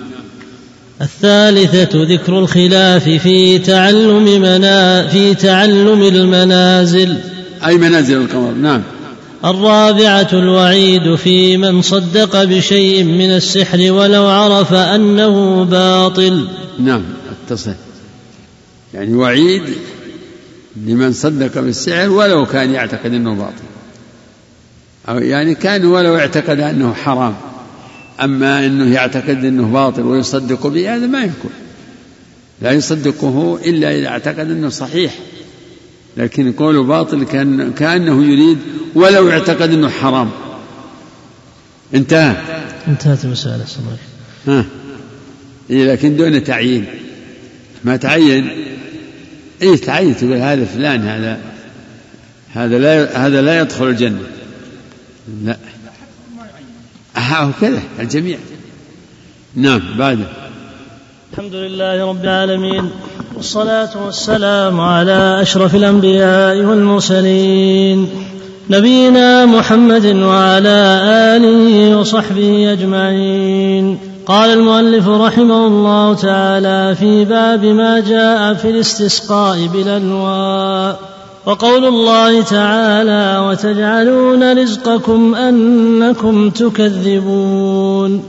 الثالثة ذكر الخلاف في تعلم منا في تعلم المنازل. أي منازل القمر؟ نعم. الرابعة الوعيد في من صدق بشيء من السحر ولو عرف أنه باطل. نعم اتصل يعني وعيد لمن صدق بالسحر ولو كان يعتقد أنه باطل. أو يعني كان ولو اعتقد أنه حرام. أما أنه يعتقد أنه باطل ويصدق به هذا ما يكون. لا يصدقه إلا إذا اعتقد أنه صحيح. لكن قوله باطل كان كأنه يريد ولو اعتقد أنه حرام. انتهى. انتهت المسألة صحيح ها. إيه لكن دون تعيين. ما تعين إيه تعين تقول هذا فلان هذا هذا لا هذا لا يدخل الجنة. لا. ها كذا الجميع. نعم بعده الحمد لله رب العالمين والصلاة والسلام على أشرف الأنبياء والمرسلين نبينا محمد وعلى آله وصحبه أجمعين. قال المؤلف رحمه الله تعالى في باب ما جاء في الاستسقاء بالأنواء. وقول الله تعالى وتجعلون رزقكم أنكم تكذبون.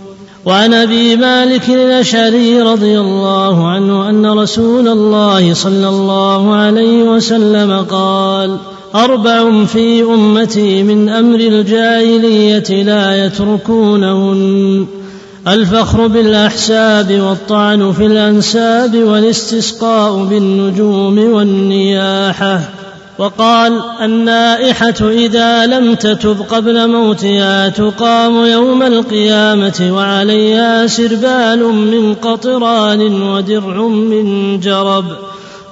وعن أبي مالك الأشعري رضي الله عنه أن رسول الله صلى الله عليه وسلم قال أربع في أمتي من أمر الجاهلية لا يتركونهن. الفخر بالأحساب والطعن في الأنساب والاستسقاء بالنجوم والنياحة. وقال النائحة إذا لم تتب قبل موتها تقام يوم القيامة وعليها سربال من قطران ودرع من جرب.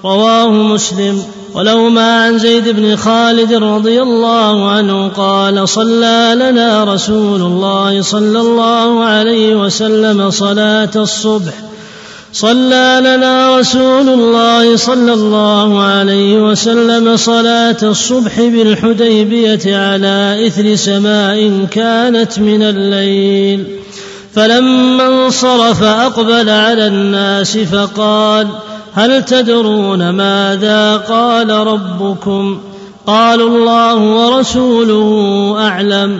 رواه مسلم. ولهما عن زيد بن خالد رضي الله عنه قال صلى لنا رسول الله صلى الله عليه وسلم صلاة الصبح. صلى لنا رسول الله صلى الله عليه وسلم صلاة الصبح بالحديبية على إثر سماء كانت من الليل. فلما انصرف أقبل على الناس فقال هل تدرون ماذا قال ربكم؟ قالوا الله ورسوله أعلم.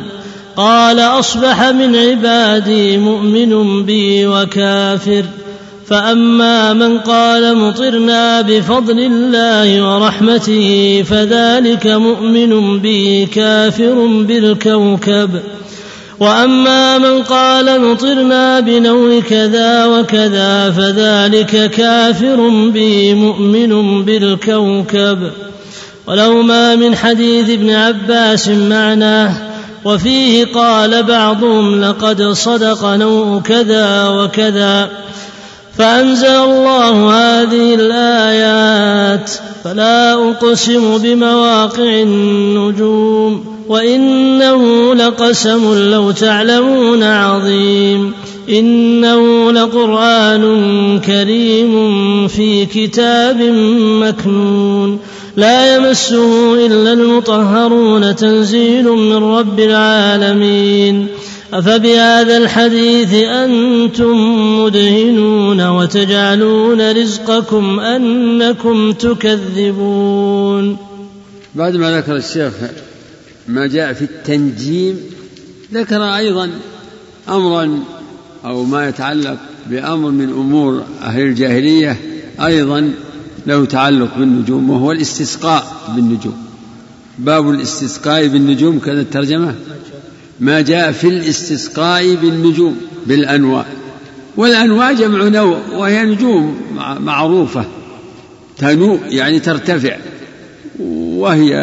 قال أصبح من عبادي مؤمن بي وكافر. فأما من قال مطرنا بفضل الله ورحمته فذلك مؤمن بي كافر بالكوكب. وأما من قال مطرنا بنوع كذا وكذا فذلك كافر بي مؤمن بالكوكب. ولو ما من حديث ابن عباس معناه وفيه قال بعضهم لقد صدق نوع كذا وكذا. فأنزل الله هذه الآيات فلا أقسم بمواقع النجوم. وإنه لقسم لو تعلمون عظيم. إنه لقرآن كريم في كتاب مكنون. لا يمسه إلا المطهرون تنزيل من رب العالمين. أفبهذا الحديث أنتم مدهنون وتجعلون رزقكم أنكم تكذبون. بعد ما ذكر الشيخ ما جاء في التنجيم ذكر أيضا أمرا أو ما يتعلق بأمر من أمور أهل الجاهلية أيضا له تعلق بالنجوم وهو الاستسقاء بالنجوم. باب الاستسقاء بالنجوم كذا الترجمة. ما جاء في الاستسقاء بالنجوم بالأنواع. والأنواع جمع نوع وهي نجوم معروفة. تنوء يعني ترتفع. وهي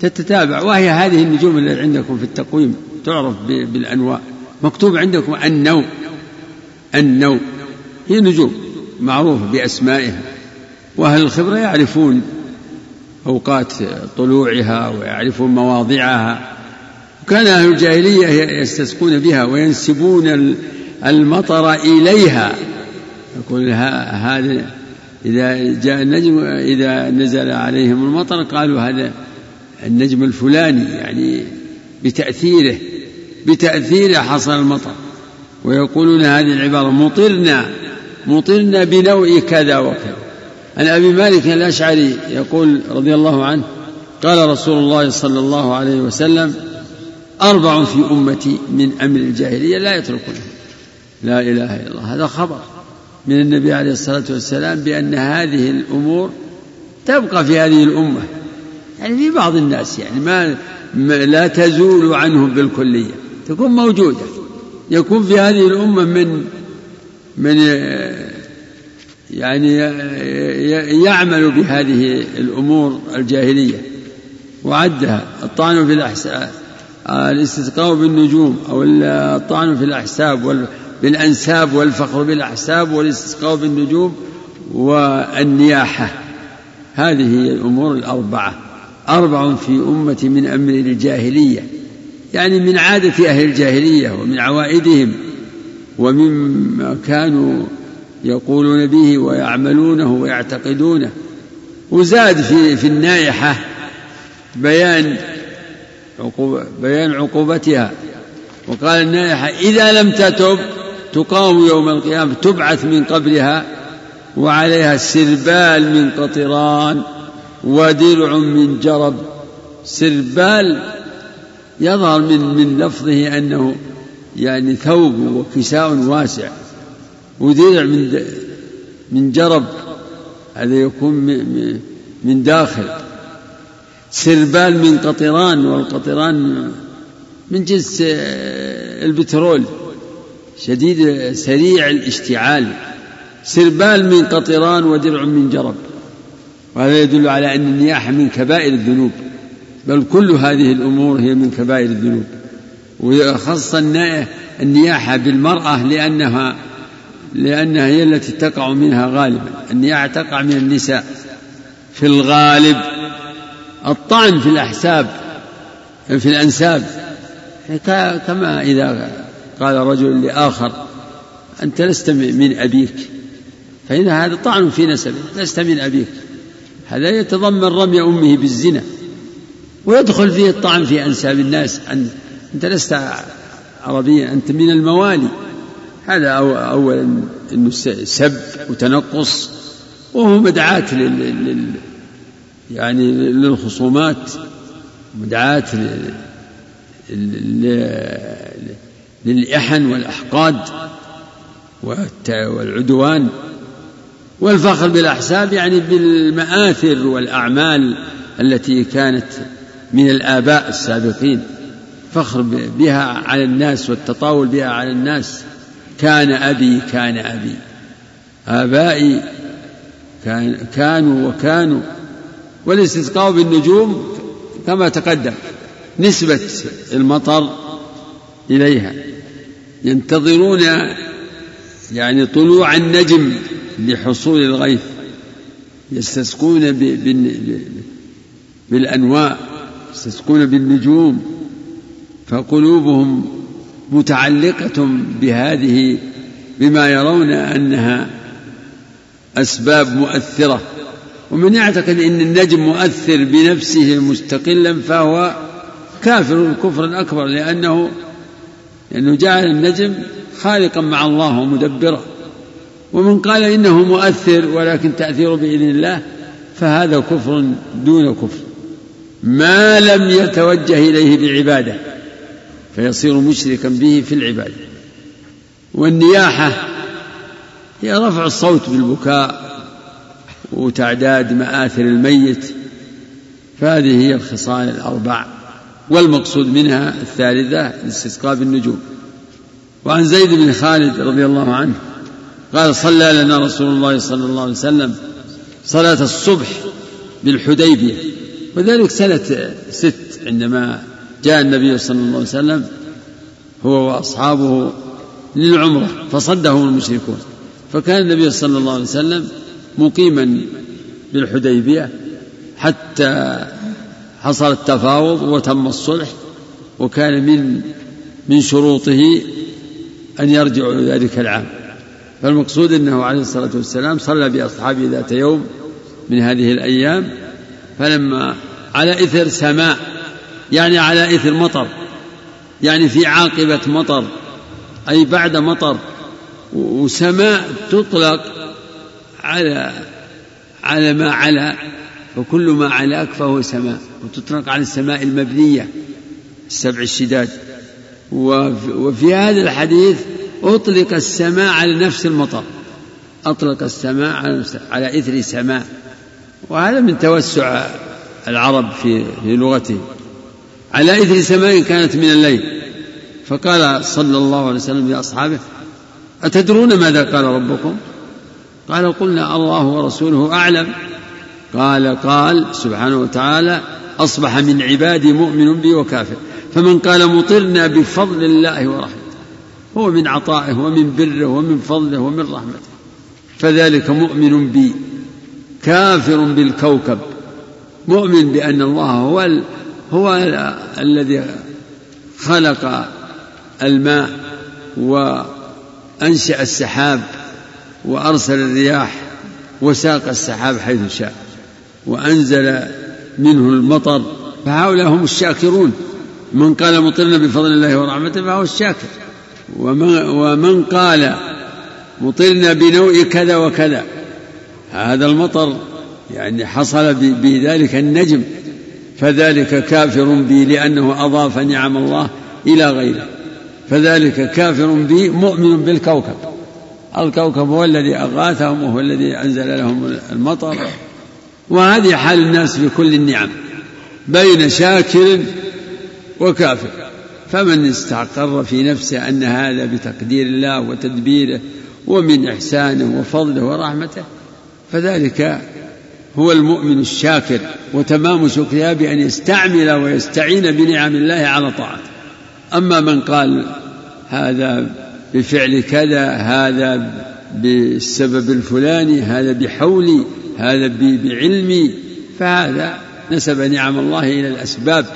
تتتابع. وهي هذه النجوم التي عندكم في التقويم تعرف بالأنواع. مكتوب عندكم النوع النوع هي نجوم معروفة بأسمائها. وأهل الخبرة يعرفون أوقات طلوعها ويعرفون مواضعها. كان أهل الجاهلية يستسقون بها وينسبون المطر إليها. يقول هذا إذا جاء النجم إذا نزل عليهم المطر قالوا هذا النجم الفلاني يعني بتأثيره بتأثيره حصل المطر. ويقولون هذه العبارة مطرنا مطرنا بنوع كذا وكذا. عن أبي مالك الأشعري يقول رضي الله عنه قال رسول الله صلى الله عليه وسلم أربع في أمتي من أمر الجاهلية لا يتركونه لا إله إلا الله. هذا خبر من النبي عليه الصلاة والسلام بأن هذه الأمور تبقى في هذه الأمة. يعني في بعض الناس يعني ما, لا تزول عنهم بالكلية تكون موجودة. يكون في هذه الأمة من من يعني يعمل بهذه الأمور الجاهلية وعدها. الطعن في الأحساب الاستسقاء بالنجوم أو الطعن في الأحساب بالأنساب والفخر بالأحساب والاستسقاء بالنجوم والنياحة. هذه هي الأمور الأربعة. أربع في أمة من أمر الجاهلية يعني من عادة أهل الجاهلية ومن عوائدهم ومما كانوا يقولون به ويعملونه ويعتقدونه. وزاد في في النائحة بيان عقوبة بيان عقوبتها. وقال النائحة إذا لم تتب تقام يوم القيامة تبعث من قبرها وعليها سربال من قطران. ودرع من جرب سربال يظهر من من لفظه أنه يعني ثوب وكساء واسع ودرع من من جرب هذا يكون من داخل سربال من قطران والقطران من جنس البترول شديد سريع الاشتعال سربال من قطران ودرع من جرب وهذا يدل على أن النياحة من كبائر الذنوب بل كل هذه الأمور هي من كبائر الذنوب. وخص النياحة بالمرأة لأنها لأنها هي التي تقع منها غالبا. النياحة تقع من النساء في الغالب. الطعن في الأحساب في الأنساب. كما إذا قال رجل لآخر أنت لست من أبيك. فإن هذا طعن في نسبه لست من أبيك. هذا يتضمن رمي أمه بالزنا ويدخل فيه الطعن في أنساب الناس. أن أنت لست عربيا أنت من الموالي. هذا أولا أنه سب وتنقص وهو مدعاة لل يعني للخصومات مدعاة للإحن والأحقاد والعدوان. والفخر بالأحساب يعني بالمآثر والأعمال التي كانت من الآباء السابقين. فخر بها على الناس والتطاول بها على الناس. كان أبي كان أبي. آبائي كان كانوا وكانوا. والاستسقاء بالنجوم كما تقدم نسبة المطر إليها. ينتظرون يعني طلوع النجم. لحصول الغيث يستسقون بالأنواء يستسقون بالنجوم فقلوبهم متعلقة بهذه بما يرون أنها أسباب مؤثرة. ومن يعتقد أن النجم مؤثر بنفسه مستقلا فهو كافر كفرا أكبر لأنه لأنه جعل النجم خالقا مع الله ومدبرا. ومن قال إنه مؤثر ولكن تأثيره بإذن الله فهذا كفر دون كفر. ما لم يتوجه إليه بعبادة فيصير مشركا به في العبادة. والنياحة هي رفع الصوت بالبكاء وتعداد مآثر الميت فهذه هي الخصال الأربع والمقصود منها الثالثة الاستسقاء بالنجوم. وعن زيد بن خالد رضي الله عنه قال صلى لنا رسول الله صلى الله عليه وسلم صلاة الصبح بالحديبية. وذلك سنة ست عندما جاء النبي صلى الله عليه وسلم هو وأصحابه للعمرة فصدهم المشركون. فكان النبي صلى الله عليه وسلم مقيما بالحديبية حتى حصل التفاوض وتم الصلح وكان من من شروطه أن يرجعوا ذلك العام. فالمقصود أنه عليه الصلاة والسلام صلى بأصحابه ذات يوم من هذه الأيام فلما على إثر سماء يعني على إثر مطر يعني في عاقبة مطر أي بعد مطر وسماء تطلق على على ما علا وكل ما علاك فهو سماء وتطلق على السماء المبنية السبع الشداد. وفي هذا الحديث أطلق السماء على نفس المطر. أطلق السماء على, على إثر سماء وهذا من توسع العرب في في لغته على إثر سماء كانت من الليل. فقال صلى الله عليه وسلم لأصحابه أتدرون ماذا قال ربكم؟ قال قلنا الله ورسوله أعلم. قال قال سبحانه وتعالى أصبح من عبادي مؤمن بي وكافر. فمن قال مطرنا بفضل الله ورحمته. هو من عطائه ومن بره ومن فضله ومن رحمته. فذلك مؤمن بي كافر بالكوكب. مؤمن بأن الله هو ال... هو الذي خلق الماء وأنشأ السحاب وأرسل الرياح وساق السحاب حيث شاء وأنزل منه المطر. فهؤلاء هم الشاكرون. من قال مطرنا بفضل الله ورحمته فهو الشاكر. ومن, ومن قال مطرنا بنوء كذا وكذا هذا المطر يعني حصل بذلك النجم فذلك كافر بي لأنه أضاف نعم الله إلى غيره فذلك كافر بي مؤمن بالكوكب الكوكب هو الذي أغاثهم وهو الذي أنزل لهم المطر وهذه حال الناس في كل النعم بين شاكر وكافر. فمن استقر في نفسه أن هذا بتقدير الله وتدبيره ومن إحسانه وفضله ورحمته فذلك هو المؤمن الشاكر وتمام شكرها بأن يستعمل ويستعين بنعم الله على طاعته. أما من قال هذا بفعل كذا هذا بالسبب الفلاني هذا بحولي هذا بعلمي فهذا نسب نعم الله إلى الأسباب.